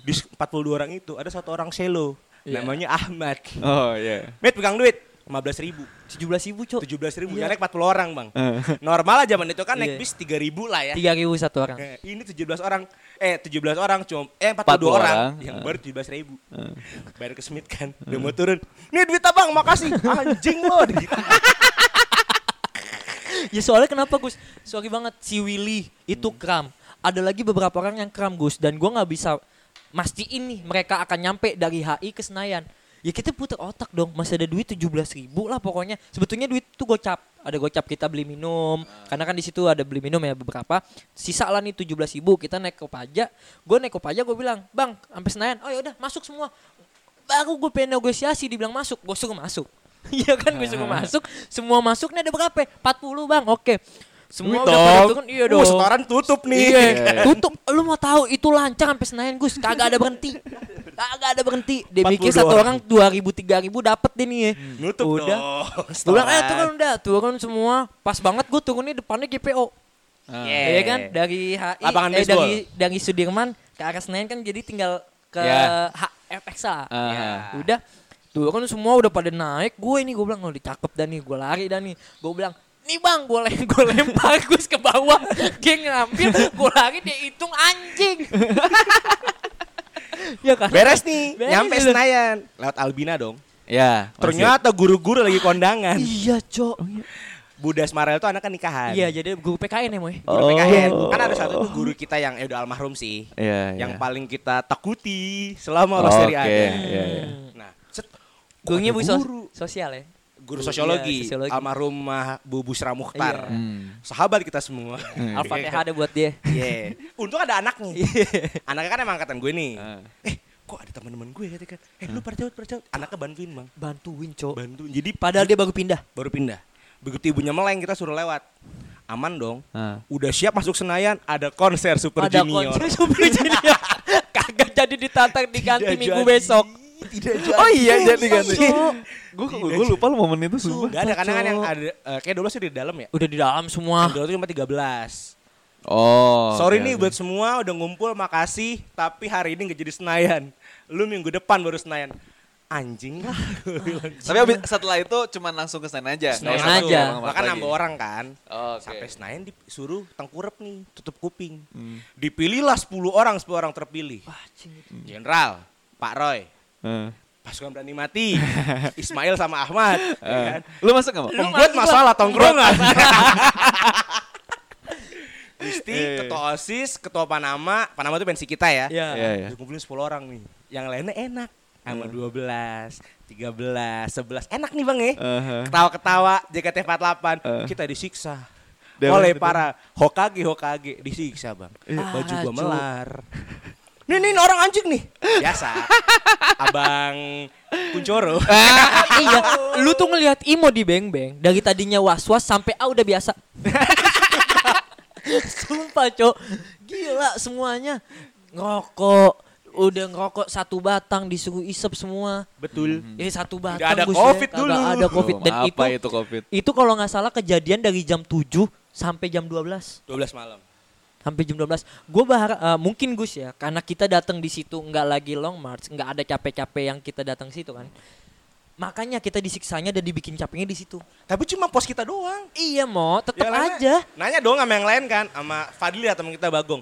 di 42 orang itu ada satu orang selo Iya. namanya Ahmad Oh, iya. Met pegang duit 15 ribu 17 ribu, Cok. 17 ribu Iya. naik 40 orang bang normal lah zaman itu kan naik Iya. bis 3 ribu lah ya Tiga ribu satu orang. Eh, ini 17 orang eh 17 orang cuma eh 42 40 orang, orang. yang Eh. baru 17 ribu bayar ke Smith kan udah mau turun nih duit abang makasih anjing lo gitu. Ya soalnya kenapa Gus? Sorry banget si Willy itu kram. Ada lagi beberapa orang yang kram Gus dan gua nggak bisa mastiin nih mereka akan nyampe dari HI ke Senayan. Ya kita putar otak dong, masih ada duit 17 ribu lah pokoknya. Sebetulnya duit itu gocap, ada gocap kita beli minum, karena kan di situ ada beli minum ya beberapa. Sisa lah nih 17 ribu, kita naik ke pajak. Gue naik ke pajak, gue bilang, bang, sampai Senayan. Oh ya udah masuk semua. Baru gue pengen negosiasi, dibilang masuk, gue suruh masuk. Iya kan gue suruh masuk, semua masuk nih ada berapa? 40 bang, oke. Semua Duit udah pada turun, iya Uh, dong. setoran tutup nih. Iya, iya. tutup. Lu mau tahu itu lancar sampai Senayan Gus, kagak ada berhenti. Kagak ada berhenti. Dia 42 mikir satu orang 2000 3000 dapat deh nih ya. Nutup Udah. dong. Bilang, eh turun udah, turun semua. Pas banget gue turunnya depannya GPO. Ah. Yeah. Iya kan? Dari HI, Lapangan eh, baseball. dari dari Sudirman ke arah Senayan kan jadi tinggal ke Ya. HFXA. Ah. Ya. Udah turun semua udah pada naik. Gue ini gue bilang, oh dicakep dah nih, gue lari dah nih. Gue bilang, nih bang, gue lem gue lempar Gus ke bawah. Dia ngambil, gue lari dia hitung anjing. ya kan? Beres nih, Beres nyampe itu. Senayan. Lewat Albina dong. Ya, masih. Ternyata guru-guru lagi kondangan. Iya cok. Budas Marel itu anak kan nikahan. Iya jadi guru PKN ya moy. Guru PKN. Kan ada satu tuh guru kita yang eh, udah almarhum sih. Iya, yang iya. paling kita takuti selama Oke, Losteri ada. iya, iya. Nah, set, kok Gurunya ada bu sos- guru? sosial ya. Guru Iya, sosiologi, sosiologi. almarhumah Bu Busra Mukhtar. Iya. Hmm. Sahabat kita semua. Al-Fatihah ada buat dia. Iya. Untung ada anaknya. Anaknya kan emang angkatan gue nih. Ah. Eh, kok ada teman-teman gue ya kan? Eh, lu pada pada jawab. Anaknya bantuin, Bang. Bantuin cok. Bantuin. Jadi Padahal dia baru pindah. baru pindah. Begitu ibunya meleng kita suruh lewat. Aman dong. Ah. Udah siap masuk Senayan, ada konser Super ada Junior. konser Super Junior. Kagak jadi ditantang diganti Tidak minggu jadi. besok. Tidak jadi. Oh iya jadi kan. Cok. Gue gue lupa lu momen itu sumpah. Gak ada karena kan yang ada eh, kayak 12 sih di dalam ya. Udah di dalam semua. Yang 12 itu cuma 13. Oh. Sorry oke, nih oke. buat semua udah ngumpul makasih tapi hari ini nggak jadi Senayan. Lu minggu depan baru Senayan. Anjing lah. Tapi abis, setelah itu cuman langsung ke sana aja. Senayan Senayan langsung. aja. Bahkan nambah orang kan. Oke. Sampai Senayan disuruh tengkurap nih, tutup kuping. Hmm. Dipilihlah 10 orang, 10 orang terpilih. Wah, cing. Jenderal, Pak Roy, Eh. pasukan berani mati, Ismail sama Ahmad, ya Eh. kan? Lu masuk gak? Membuat masalah tongkrongan. Gusti, Iya, iya. ketua OSIS, ketua Panama, Panama itu pensi kita ya. Iya. Iya, iya. Dia kumpulin 10 orang nih. Yang lainnya enak. Sama 12, 13, 11. Enak nih Bang ya. Uh-huh. Ketawa-ketawa JKT48. Eh. Kita disiksa. Dia oleh betul. para Hokage Hokage disiksa bang Ah, baju gua melar nih nih orang anjing nih biasa abang kuncoro iya, lu tuh ngelihat Imo di Beng Beng dari tadinya was-was sampai ah udah biasa. Sumpah, Cok. Gila semuanya. Ngerokok, udah ngerokok satu batang disuruh isep semua. betul Ini satu batang ada Gus, Covid dulu. Kagak ada Covid dan itu apa itu Covid? itu kalau nggak salah kejadian dari jam 7 sampai jam 12. 12 malam sampai jam 12. Gue berharap eh, mungkin Gus ya, karena kita datang di situ nggak lagi long march, nggak ada capek-capek yang kita datang situ kan. Makanya kita disiksanya dan dibikin capeknya di situ. tapi cuma pos kita doang Iya mo, tetap Ya, aja. nanya dong sama yang lain kan sama Fadli atau teman kita Bagong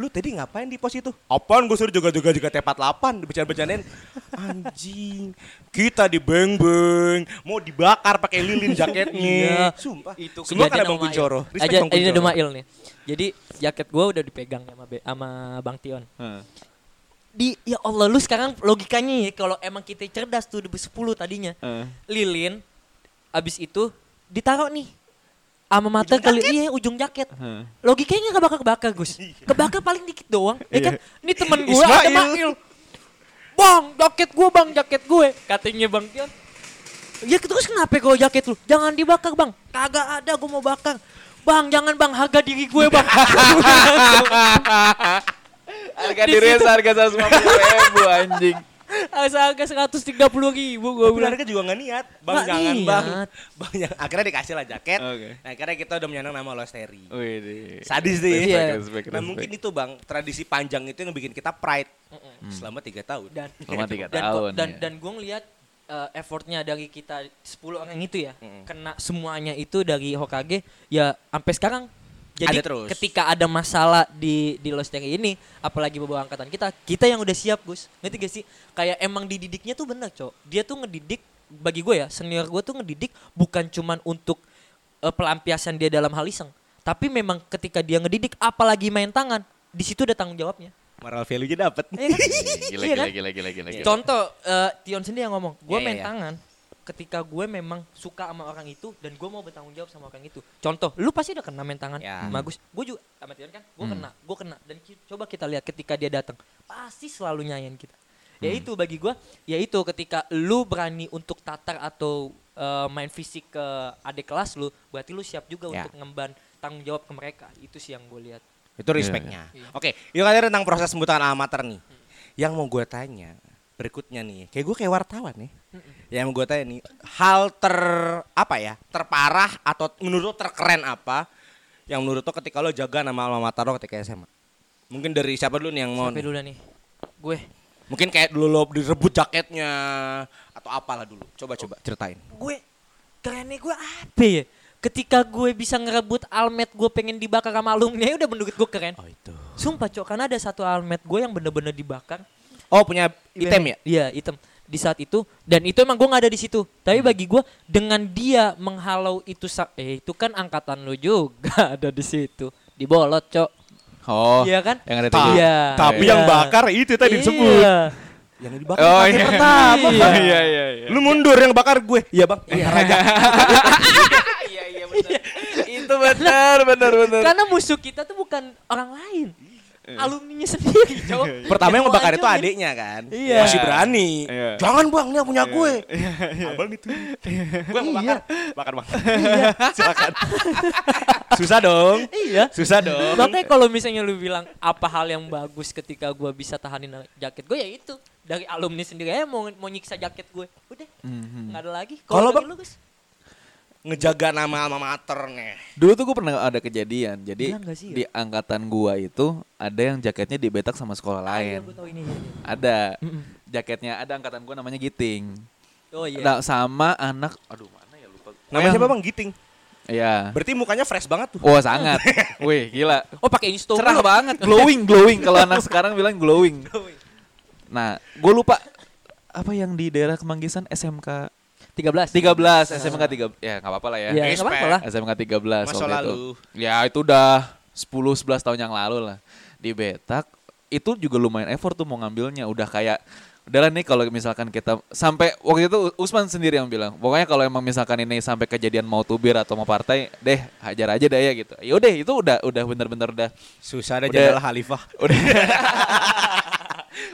lu tadi ngapain di pos itu? Apaan gue suruh juga-juga juga T48 dibercanda-bercandain anjing kita di beng beng mau dibakar pakai lilin jaketnya Iya. sumpah Itu semua kan Bang. Kuncoro Aja, Bang ini ada Kuncoro. Mail nih. Jadi jaket gue udah dipegang sama Be- sama Bang Tion. Heeh. Di ya Allah lu sekarang logikanya ya kalau emang kita cerdas tuh 10 tadinya. Heeh. Lilin abis itu ditaruh nih sama mata Ujung kali iya ujung jaket. Logikanya nggak bakal kebakar Gus. Kebakar paling dikit doang. Ya kan? Ini temen gue ada Mail. Bang, jaket gue bang, jaket gue. Katanya Bang Tion. Ya terus kenapa kalau jaket lu? Jangan dibakar bang. Kagak ada gue mau bakar. Bang, jangan bang, harga diri gue bang. Harga Di diri seharga 150 ribu anjing. Harga 130 ribu gue Tapi bilang. mereka juga gak niat Bang Nggak jangan niat. bang Bang yang Akhirnya dikasih lah jaket Oke. Nah akhirnya kita udah menyandang nama Losteri Wih, Sadis deh Respect, Iya. respect, Nah respect. mungkin itu bang Tradisi panjang itu yang bikin kita pride Selama tiga tahun Dan Selama tiga dan, tahun. dan, ya. dan gue ngeliat eh, effortnya dari kita 10 orang itu ya Mm-mm. kena semuanya itu dari Hokage ya sampai sekarang jadi Ada terus. ketika ada masalah di di Losteri ini apalagi beberapa angkatan kita kita yang udah siap Gus ngerti gak sih kayak emang dididiknya tuh bener cok dia tuh ngedidik bagi gue ya senior gue tuh ngedidik bukan cuman untuk eh, pelampiasan dia dalam hal iseng tapi memang ketika dia ngedidik apalagi main tangan di situ ada tanggung jawabnya Moral value-nya dapet Iya kan? Gila, Iya gila, kan? gila, gila, gila, gila. Contoh eh, Tion sendiri yang ngomong, gue Iya, main iya. tangan ketika gue memang suka sama orang itu dan gue mau bertanggung jawab sama orang itu. Contoh, lu pasti udah kena main tangan, Ya. bagus. Gue juga sama Tion kan, gue Hmm. kena, gue kena dan ki- coba kita lihat ketika dia datang, pasti selalu nyayain kita. Ya Hmm. itu bagi gue, ya itu ketika lu berani untuk tatar atau eh, main fisik ke adik kelas lu, berarti lu siap juga Ya. untuk ngemban tanggung jawab ke mereka. Itu sih yang gue lihat. Itu respectnya. Iya. Oke, itu kan tentang proses pembuatan amater nih. Yang mau gue tanya berikutnya nih, kayak gue kayak wartawan nih. Yang gue tanya nih, hal ter apa ya, terparah atau menurut terkeren apa? Yang menurut lo ketika lo jaga nama alma mater lo ketika SMA? Mungkin dari siapa dulu nih yang mau? Nih? dulu nih, gue Mungkin kayak dulu lo direbut jaketnya atau apalah dulu. Coba coba ceritain. gue kerennya gue apa ya? Ketika gue bisa ngerebut almet gue pengen dibakar sama alumni udah menurut gue keren. Oh itu. Sumpah cok, karena ada satu almet gue yang bener-bener dibakar. Oh punya item ya? Iya item. Di saat itu dan itu emang gue nggak ada di situ. Tapi bagi gue dengan dia menghalau itu eh itu kan angkatan lu juga ada di situ. Dibolot cok. Oh, Iya kan? yang ada Ta-. Iya. Tapi Iya. yang bakar itu tadi disebut. Iya. Yang dibakar Oh pakai iya. pertama. Iya. Bang. Iya, iya, iya. Lu mundur yang bakar gue. Iya bang. Iya. Iya, iya benar. Itu benar, benar, benar. Karena musuh kita tuh bukan orang lain. Alumninya sendiri, cowok. Pertama yang ngebakar itu adiknya kan. Iya. Masih berani. Iya. Jangan bang, ini yang punya gue. Abang itu. Gue mau bakar. Bakar bang. Silakan. Susah dong. Iya. Susah dong. Makanya kalau misalnya lu bilang apa hal yang bagus ketika gua bisa tahanin jaket gue ya itu dari alumni sendiri aja mau mau nyiksa jaket gue. Udah, Mhm. nggak ada lagi. Kalau Bang- lu, Gus? Ngejaga nama alma mater nih. Dulu tuh gue pernah ada kejadian. Jadi sih ya? di angkatan gua itu ada yang jaketnya dibetak sama sekolah Iya, lain. gue tahu ini. iya, iya. Ada. Mm-mm. Jaketnya ada angkatan gua namanya Giting. Oh iya. Nah, sama anak aduh mana ya lupa. Namanya siapa bang? Giting. Iya. Berarti mukanya fresh banget tuh. Oh sangat. Wih gila. oh pakai Insta Cerah banget, glowing, glowing. Kalau anak sekarang bilang glowing. Nah, gue lupa apa yang di daerah Kemanggisan SMK 13. 13, SMK 3 ya nggak apa-apa lah ya. Ya, nggak apa-apa lah. SMK 13 Masa waktu itu. lalu. Ya itu udah 10 11 tahun yang lalu lah. Di Betak itu juga lumayan effort tuh mau ngambilnya udah kayak udahlah nih kalau misalkan kita sampai waktu itu Usman sendiri yang bilang pokoknya kalau emang misalkan ini sampai kejadian mau tubir atau mau partai deh hajar aja deh ya gitu ya udah itu udah udah bener-bener udah Susah ada Udah- Khalifah. udah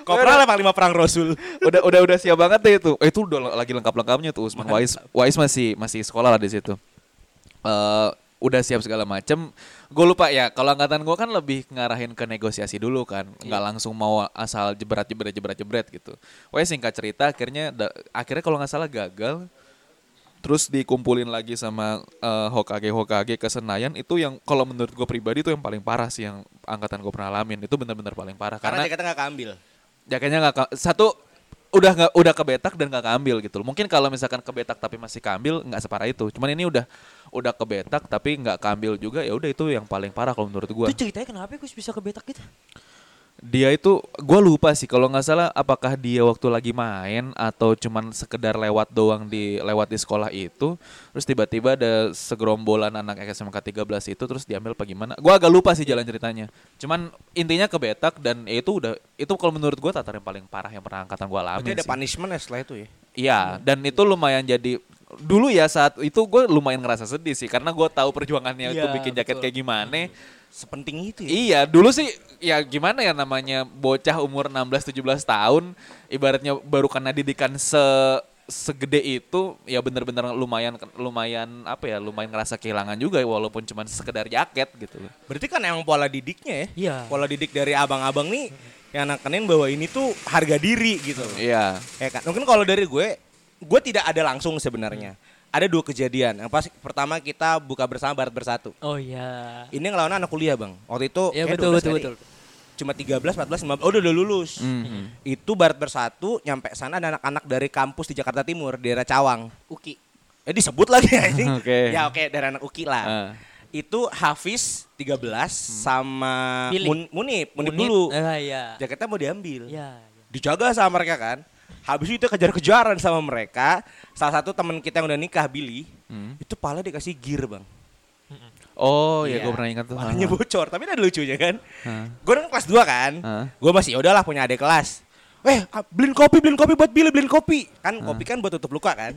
Kopral emang lima perang Rasul. udah udah udah siap banget deh itu. Eh, itu udah lagi lengkap-lengkapnya tuh Usman Wais. Wais masih masih sekolah lah di situ. Eh udah siap segala macem. Gue lupa ya. Kalau angkatan gue kan lebih ngarahin ke negosiasi dulu kan, nggak langsung mau asal jebret jebret jebret jebret gitu. Wais singkat cerita akhirnya da- akhirnya kalau nggak salah gagal. Terus dikumpulin lagi sama eh, Hokage Hokage ke Senayan itu yang kalau menurut gue pribadi itu yang paling parah sih yang angkatan gue pernah alamin itu benar-benar paling parah Karena karena jaketnya nggak keambil. Jaketnya nggak satu udah nggak udah kebetak dan nggak keambil gitu loh. Mungkin kalau misalkan kebetak tapi masih keambil nggak separah itu. Cuman ini udah udah kebetak tapi nggak keambil juga ya udah itu yang paling parah kalau menurut gua. Itu ceritanya kenapa Gus bisa kebetak gitu? Dia itu gua lupa sih kalau nggak salah apakah dia waktu lagi main atau cuman sekedar lewat doang di lewat di sekolah itu terus tiba-tiba ada segerombolan anak SMK 13 itu terus diambil apa gimana. Gua agak lupa sih jalan ceritanya. Cuman intinya kebetak dan ya itu udah itu kalau menurut gua tatar yang paling parah yang pernah angkatan gua alami. Berarti ada sih. punishment ya setelah itu ya. Iya, dan itu lumayan jadi dulu ya saat itu gue lumayan ngerasa sedih sih karena gue tahu perjuangannya itu Iya, bikin jaket betul. kayak gimana. Sepenting itu ya. Iya, dulu sih ya gimana ya namanya bocah umur 16 17 tahun ibaratnya baru kena didikan se segede itu ya bener-bener lumayan lumayan apa ya lumayan ngerasa kehilangan juga walaupun cuma sekedar jaket gitu Berarti kan emang pola didiknya ya. Iya. Pola didik dari abang-abang nih yang nakanin bahwa ini tuh harga diri gitu. Iya. Ya kan. Mungkin kalau dari gue, gue tidak ada langsung sebenarnya. Ada dua kejadian. Yang pasti pertama kita buka bersama Barat Bersatu. Oh iya. Ini ngelawan anak kuliah bang. Waktu itu Ya kayak betul 12 betul kali. betul. Cuma 13, 14, 15. Oh udah, udah lulus. Mhm. Itu Barat Bersatu nyampe sana ada anak-anak dari kampus di Jakarta Timur, daerah Cawang. Uki. Eh disebut lagi anjing. Oke. Ya oke dari anak Uki lah. Ah. Itu Hafiz 13 sama Billy. Mun, Munip, Munip, dulu. Ah, iya. Jaketnya mau diambil. Iya. Dijaga sama mereka kan. Habis itu kejar-kejaran sama mereka. Salah satu teman kita yang udah nikah Billy, Hmm. itu pala dikasih gear, Bang. Oh ya Iya. gue pernah ingat tuh. Palanya bocor, tapi ada lucunya kan. Hah. Gue kan kelas 2 kan. Hah. Gue masih udahlah punya adik kelas. Eh, ah, beliin kopi, beliin kopi buat Billy, beliin kopi. Kan kopi kan buat tutup luka kan.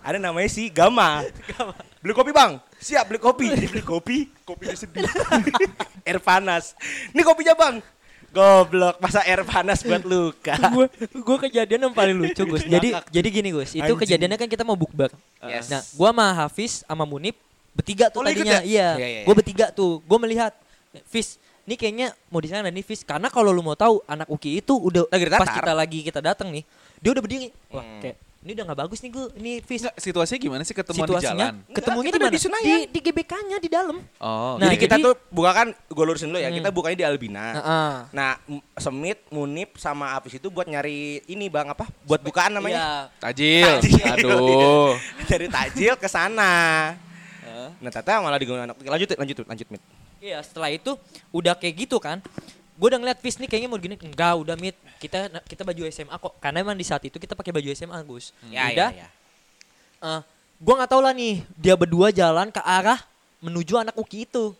Ada namanya si Gama. Beli kopi bang, siap beli kopi. Dia beli kopi, kopinya sedih. air panas. Ini kopinya bang. Goblok, masa air panas buat luka. gue gue kejadian yang paling lucu Gus. Jadi jadi gini Gus, itu Anjing. kejadiannya kan kita mau bukber. Yes. Nah, gua sama Hafiz sama Munip bertiga tuh Oh, ikut tadinya. ya? Iya. Iya, iya, Gue iya. bertiga tuh. Gue melihat Fis, ini kayaknya mau di sana nih Fis. Karena kalau lu mau tahu anak Uki itu udah Lagi pas kita lagi kita datang nih, dia udah berdiri. Wah, Hmm. kayak ini udah nggak bagus nih gue. Ini Fis. Nggak, situasinya gimana sih ketemuan di Situasinya jalan? ketemunya di mana? di. Di, di GBK-nya di dalam. Oh, Nah, jadi kita jadi- tuh buka kan, gue lurusin dulu ya, Hmm. kita bukanya di Albina. Heeh. Nah, M- Semit, Munip, sama Apis itu buat nyari ini bang apa? Buat bukaan namanya. Iya. tajil. Tajil. Aduh. Dari tajil ke sana. Nah, Tata malah diganggu anak. Lanjut, lanjut, lanjut, Mit. Iya, setelah itu udah kayak gitu kan. Gue udah ngeliat Fis nih kayaknya mau gini. Enggak, udah mit. Kita kita baju SMA kok. Karena emang di saat itu kita pakai baju SMA, Gus. Ya, udah. ya, ya. eh, gue nggak tahu lah nih. Dia berdua jalan ke arah menuju anak Uki itu.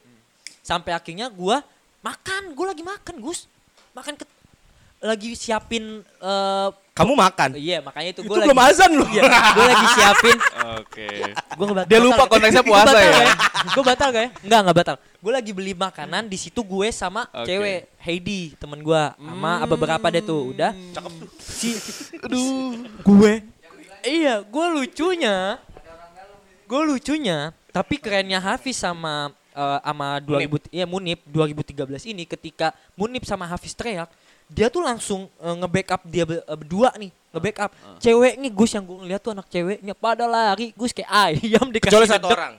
Sampai akhirnya gue makan. Gue lagi makan, Gus. Makan ke lagi siapin eh Kamu makan. iya makanya itu Itu gue belum lagi azan loh. Iya, gue lagi siapin Oke. Gua ngebat- Dia lupa ya? konteksnya Gua puasa batal ya? gak Gue batal gak ya? Enggak, enggak batal. Gue lagi beli makanan di situ gue sama Oke. cewek Heidi, temen gue, sama beberapa deh tuh. Udah. Cakep tuh. Si aduh, gue. Iya, gue lucunya. Gue lucunya, tapi kerennya Hafiz sama eh, sama 2000 iya Munip 2013 ini ketika Munip sama Hafiz teriak, dia tuh langsung eh, nge-backup dia be- eh, berdua nih, nge-backup. Cewek nih Gus yang gue ngeliat tuh anak ceweknya pada lari, Gus kayak ayam dikasih Kecuali satu orang.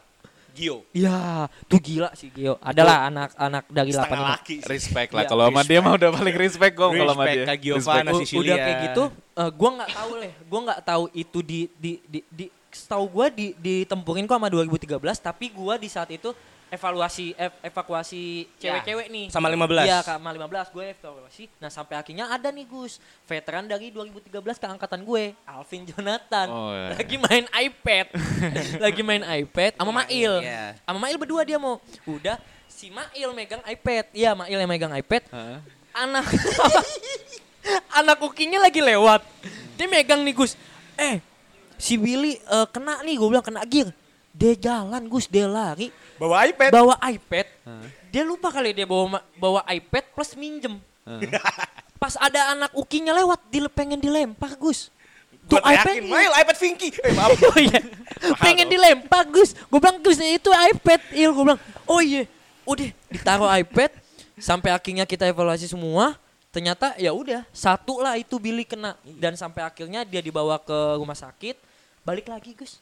Gio. Iya, tuh gila sih Gio. Adalah anak-anak dari lapangan. laki. sih. Respect lah. Iya, Kalau sama dia mah udah paling respect kok kalau sama dia. Respect. Sicilia. udah kayak gitu, eh, gua nggak tahu leh. Gua nggak tahu itu di di di, di setahu gua di ditempurin kok sama 2013, tapi gua di saat itu evaluasi ev- evakuasi cewek-cewek nih. Sama 15. Iya, sama 15 gue evaluasi. Nah, sampai akhirnya ada nih Gus, veteran dari 2013 ke angkatan gue, Alvin Jonathan. Oh, iya. Lagi main iPad. lagi main iPad sama Mail. Iya. Sama Mail berdua dia mau. Udah si Mail megang iPad. Iya, Mail yang megang iPad Heeh. anak anak ukinya lagi lewat dia megang nih Gus eh si Willy eh, kena nih gue bilang kena gear dia jalan Gus dia lari Bawa iPad. bawa iPad dia lupa kali dia bawa bawa iPad plus minjem pas ada anak ukinya lewat dia pengen dilempar Gus Tuh yakin, iPad Mail iPad Vinky. Eh maaf. oh iya. Pengen dilempar Gus. Gue bilang Gus itu iPad. Il gue bilang, oh iya. Udah ditaruh iPad sampai akhirnya kita evaluasi semua. Ternyata ya udah satu lah itu Billy kena dan sampai akhirnya dia dibawa ke rumah sakit. Balik lagi Gus.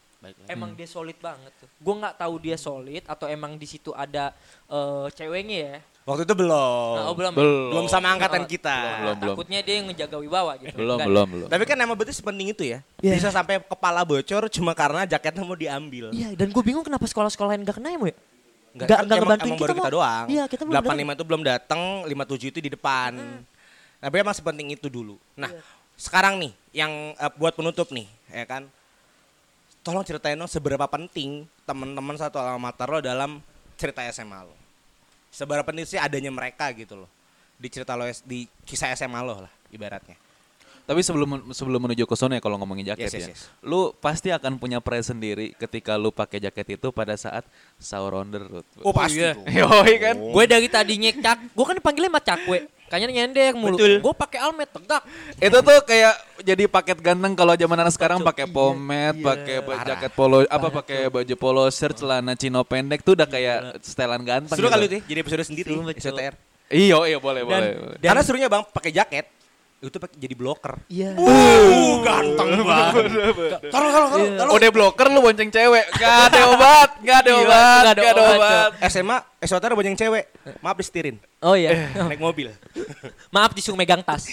Emang dia solid banget tuh. Gue nggak tahu dia solid atau emang di situ ada eh, ceweknya ya. Waktu itu belum. Nah, oh, belum. ya? Belum. Belum sama Oh, angkatan kita. belum, belum. Takutnya dia yang ngejaga wibawa gitu. Belum, belum, belum. Tapi kan emang betul sepenting itu ya. Iya. Bisa sampai kepala bocor cuma karena jaketnya mau diambil. Iya, dan gue bingung kenapa sekolah-sekolah lain gak kena ya, Mo? ya? Enggak, Nggak- kan emang, ngebantuin emang kita, baru kita doang. Iya, kita belum 85 itu belum datang, 57 itu di depan. Tapi emang sepenting itu dulu. Nah, Iya. sekarang nih yang eh, buat penutup nih, ya kan. Tolong ceritain dong seberapa penting teman-teman satu alma mater lo dalam cerita SMA lo. Seberapa penting sih adanya mereka gitu loh. Di cerita lo di kisah SMA lo lah ibaratnya. Tapi sebelum sebelum menuju ke sana ya kalau ngomongin jaket Yes, yes, ya. yes. Lu pasti akan punya prize sendiri ketika lu pakai jaket itu pada saat sahur on the road. Oh, pasti iya. tuh. Yoi kan? Gue dari tadinya cak, gue kan dipanggilnya sama cakwe. Kayaknya nyender mulu. Gue pakai almet tegak. itu tuh kayak jadi paket ganteng kalau zaman anak sekarang pakai iya, pomade, iya. pakai jaket polo apa pakai baju polo shirt, celana chino pendek tuh udah kayak setelan ganteng. Seru gitu. kali tuh ya, jadi episode sendiri. SOTR. Iya, iya boleh, Dan- boleh. boleh. Karena serunya Bang pakai jaket itu pakai jadi bloker. Iya. Uh, ganteng banget. Kalau kalau kalau kalau Udah bloker lu bonceng cewek. Gak ada obat, gak ada obat, nggak ada gak ada obat, obat. SMA SOTR banyak cewek. Maaf disetirin. Oh iya. Naik mobil. Maaf disuruh megang tas.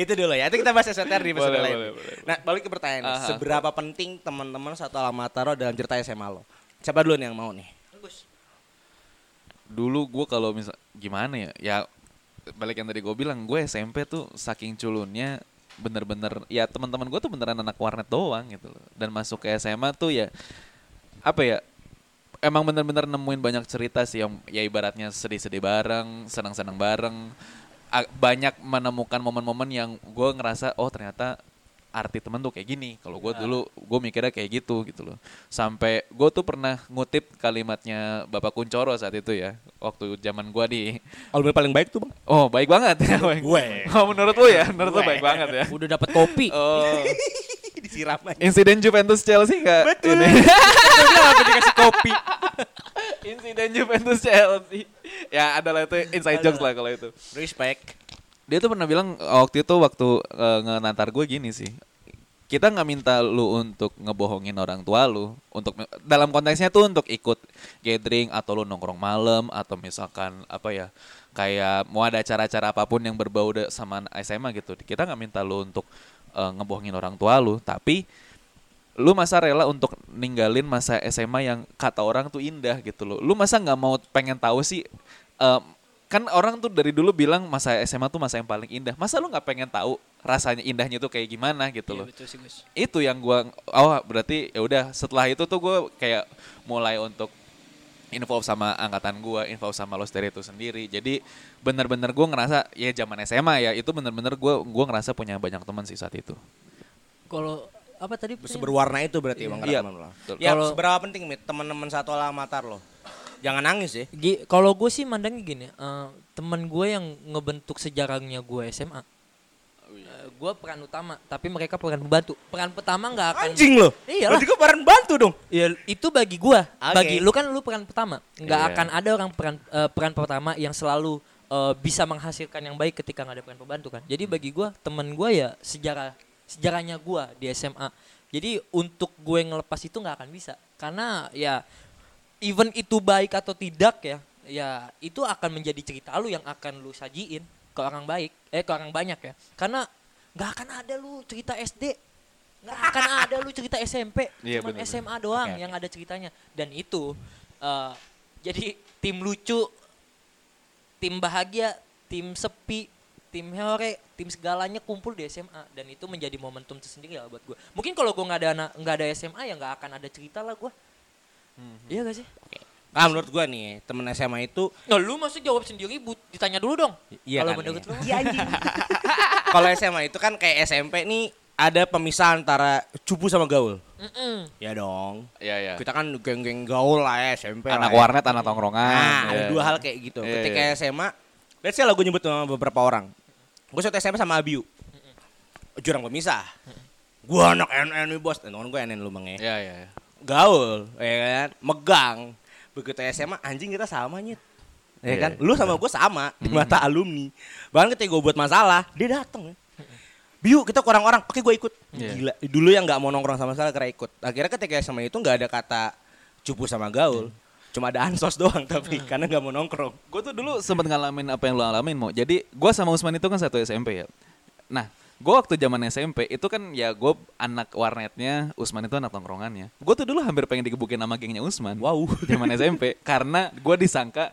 itu dulu ya. Itu kita bahas SOTR di episode Boleh, lain. boleh, boleh. Nah, balik ke pertanyaan. Aha. Seberapa penting teman-teman satu alma mater lo dalam cerita SMA lo? Siapa dulu nih yang mau nih? Dulu gue kalau misal gimana ya, ya balik yang tadi gue bilang, gue SMP tuh saking culunnya bener-bener ya teman-teman gue tuh beneran anak warnet doang gitu loh. Dan masuk ke SMA tuh ya apa ya? Emang bener-bener nemuin banyak cerita sih yang ya ibaratnya sedih-sedih bareng, senang-senang bareng. Banyak menemukan momen-momen yang gue ngerasa oh ternyata arti temen tuh kayak gini. Kalau gue dulu gue mikirnya kayak gitu gitu loh. Sampai gue tuh pernah ngutip kalimatnya Bapak Kuncoro saat itu ya, waktu zaman gue di Album paling baik tuh, Bang. Oh baik banget ya. baik. Gue. Oh menurut lu ya, menurut lu baik banget ya. Udah dapat kopi. Oh Disiram aja. insiden Juventus Chelsea kak? Betul. Ini. Kenapa dikasih kopi? insiden Juventus Chelsea. Ya adalah itu inside jokes lah kalau itu. Respect. Dia tuh pernah bilang waktu itu waktu eh, ngenantar gue gini sih. Kita nggak minta lu untuk ngebohongin orang tua lu, untuk dalam konteksnya tuh untuk ikut gathering atau lu nongkrong malam atau misalkan apa ya kayak mau ada acara-acara apa pun yang berbau sama SMA gitu. Kita nggak minta lu untuk eh, ngebohongin orang tua lu, tapi lu masa rela untuk ninggalin masa SMA yang kata orang tuh indah gitu loh. Lu masa nggak mau pengen tahu sih em, kan orang tuh dari dulu bilang masa SMA tuh masa yang paling indah. Masa lu nggak pengen tahu rasanya indahnya tuh kayak gimana gitu loh. betul sih Gus. Itu yang gua oh berarti ya udah setelah itu tuh gue kayak mulai untuk involve sama angkatan gua, involve sama Loster itu sendiri. Jadi bener-bener gua ngerasa ya zaman SMA ya itu bener-bener gua gua ngerasa punya banyak teman sih saat itu. Kalau apa tadi? Seberwarna itu berarti Bang Iya, lo. betul. Ya, Kalau- seberapa penting Mit teman-teman satu alma mater lo? Jangan nangis ya. Kalau gue sih mandangnya gini, eh, temen gue yang ngebentuk sejarahnya gue SMA, gue peran utama, tapi mereka peran pembantu. Peran pertama nggak akan. Anjing lo. Iyalah. Berarti gue bareng bantu dong. Ya, itu bagi gua. Oke. Bagi lu kan lu peran pertama. Nggak Iya. akan ada orang peran eh, peran pertama yang selalu eh, bisa menghasilkan yang baik ketika nggak ada peran pembantu kan. Jadi bagi gua temen gua ya sejarah sejarahnya gua di SMA. Jadi untuk gue ngelepas itu nggak akan bisa. Karena ya even itu baik atau tidak ya, ya itu akan menjadi cerita lu yang akan lu sajiin ke orang baik, eh ke orang banyak ya. Karena nggak akan ada lu cerita SD, nggak akan ada lu cerita SMP, cuman bener-bener. SMA doang Oke, yang ada ceritanya. Dan itu eh, jadi tim lucu, tim bahagia, tim sepi, tim hore, tim segalanya kumpul di SMA dan itu menjadi momentum tersendiri lah buat gue. Mungkin kalau gue nggak ada nggak ada SMA ya nggak akan ada cerita lah gue. Iya gak sih? Nah menurut gue nih temen SMA itu Nah lu masih jawab sendiri, but, ditanya dulu dong. Iya kalau kan, menurut iya. lu. Iya anjing. Kalau SMA itu kan kayak SMP nih ada pemisah antara cupu sama gaul. Mm-mm. Ya dong. Iya, iya. Kita kan geng-geng gaul lah ya SMP Anak lah ya. warnet, anak tongkrongan. Nah, ada Iya, dua hal kayak gitu. Iya, Ketika iya. SMA, let's say lah gue nyebut sama beberapa orang. Gue satu SMP sama Abiu. Jurang pemisah. Gue anak NN nih bos. Temen gue NN lu bang ya. Iya, iya. iya. Gaul, ya kan. Megang. Begitu SMA, anjing kita sama nyet. Ya Iya, kan? Lu sama gue sama di mata alumni. Bahkan ketika gue buat masalah, dia dateng ya. Biu kita kurang orang, oke gue ikut. Iya. Gila, dulu yang nggak mau nongkrong sama sekali kira ikut. Akhirnya ketika SMA itu nggak ada kata cupu sama gaul. Cuma ada ansos doang tapi karena nggak mau nongkrong. Gue tuh dulu sempat ngalamin apa yang lu alamin mau. Jadi gue sama Usman itu kan satu SMP ya. Nah, gue waktu zaman SMP itu kan ya gue anak warnetnya, Usman itu anak tongkrongannya. Gue tuh dulu hampir pengen digebukin nama gengnya Usman. Wow. Zaman SMP karena gue disangka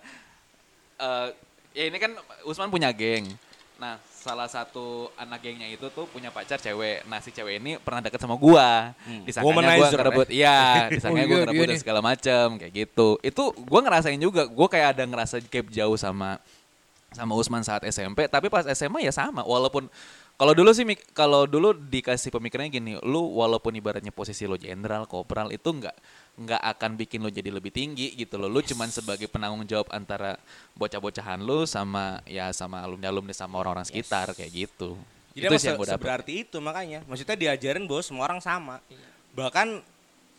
eh ya ini kan Usman punya geng. Nah, salah satu anak gengnya itu tuh punya pacar cewek. Nah, si cewek ini pernah deket sama gua. Hmm. Disangkanya Womanizer, ngerebut. Iya, disangkanya Oh, gua iya, ngerebut iya dan segala macam kayak gitu. Itu gua ngerasain juga. Gua kayak ada ngerasa gap jauh sama sama Usman saat SMP, tapi pas SMA ya sama. Walaupun kalau dulu sih Mik, kalau dulu dikasih pemikirannya gini, lu walaupun ibaratnya posisi lo jenderal, kopral itu nggak nggak akan bikin lo jadi lebih tinggi gitu loh. Lu cuman sebagai penanggung jawab antara bocah-bocahan lu sama ya sama alumni-alumni sama orang-orang sekitar kayak gitu. Jadi itu sih yang se- gue dapet. seberarti itu makanya. Maksudnya diajarin bahwa semua orang sama. Bahkan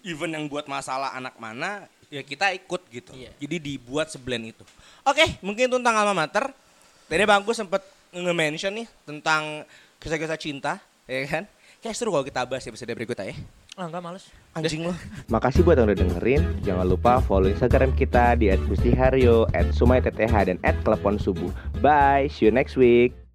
even yang buat masalah anak mana ya kita ikut gitu. Iya. Jadi dibuat seblend itu. Oke, mungkin itu tentang alma mater. Tadi Bang gue sempet nge-mention nih tentang kisah-kisah cinta, ya kan? Kayak seru kalau kita bahas episode berikutnya ya. Ah enggak males. Anjing lo. Makasih buat yang udah dengerin. Jangan lupa follow Instagram kita di @gustiharyo, @sumaiteth dan @klepon subuh. Bye, see you next week.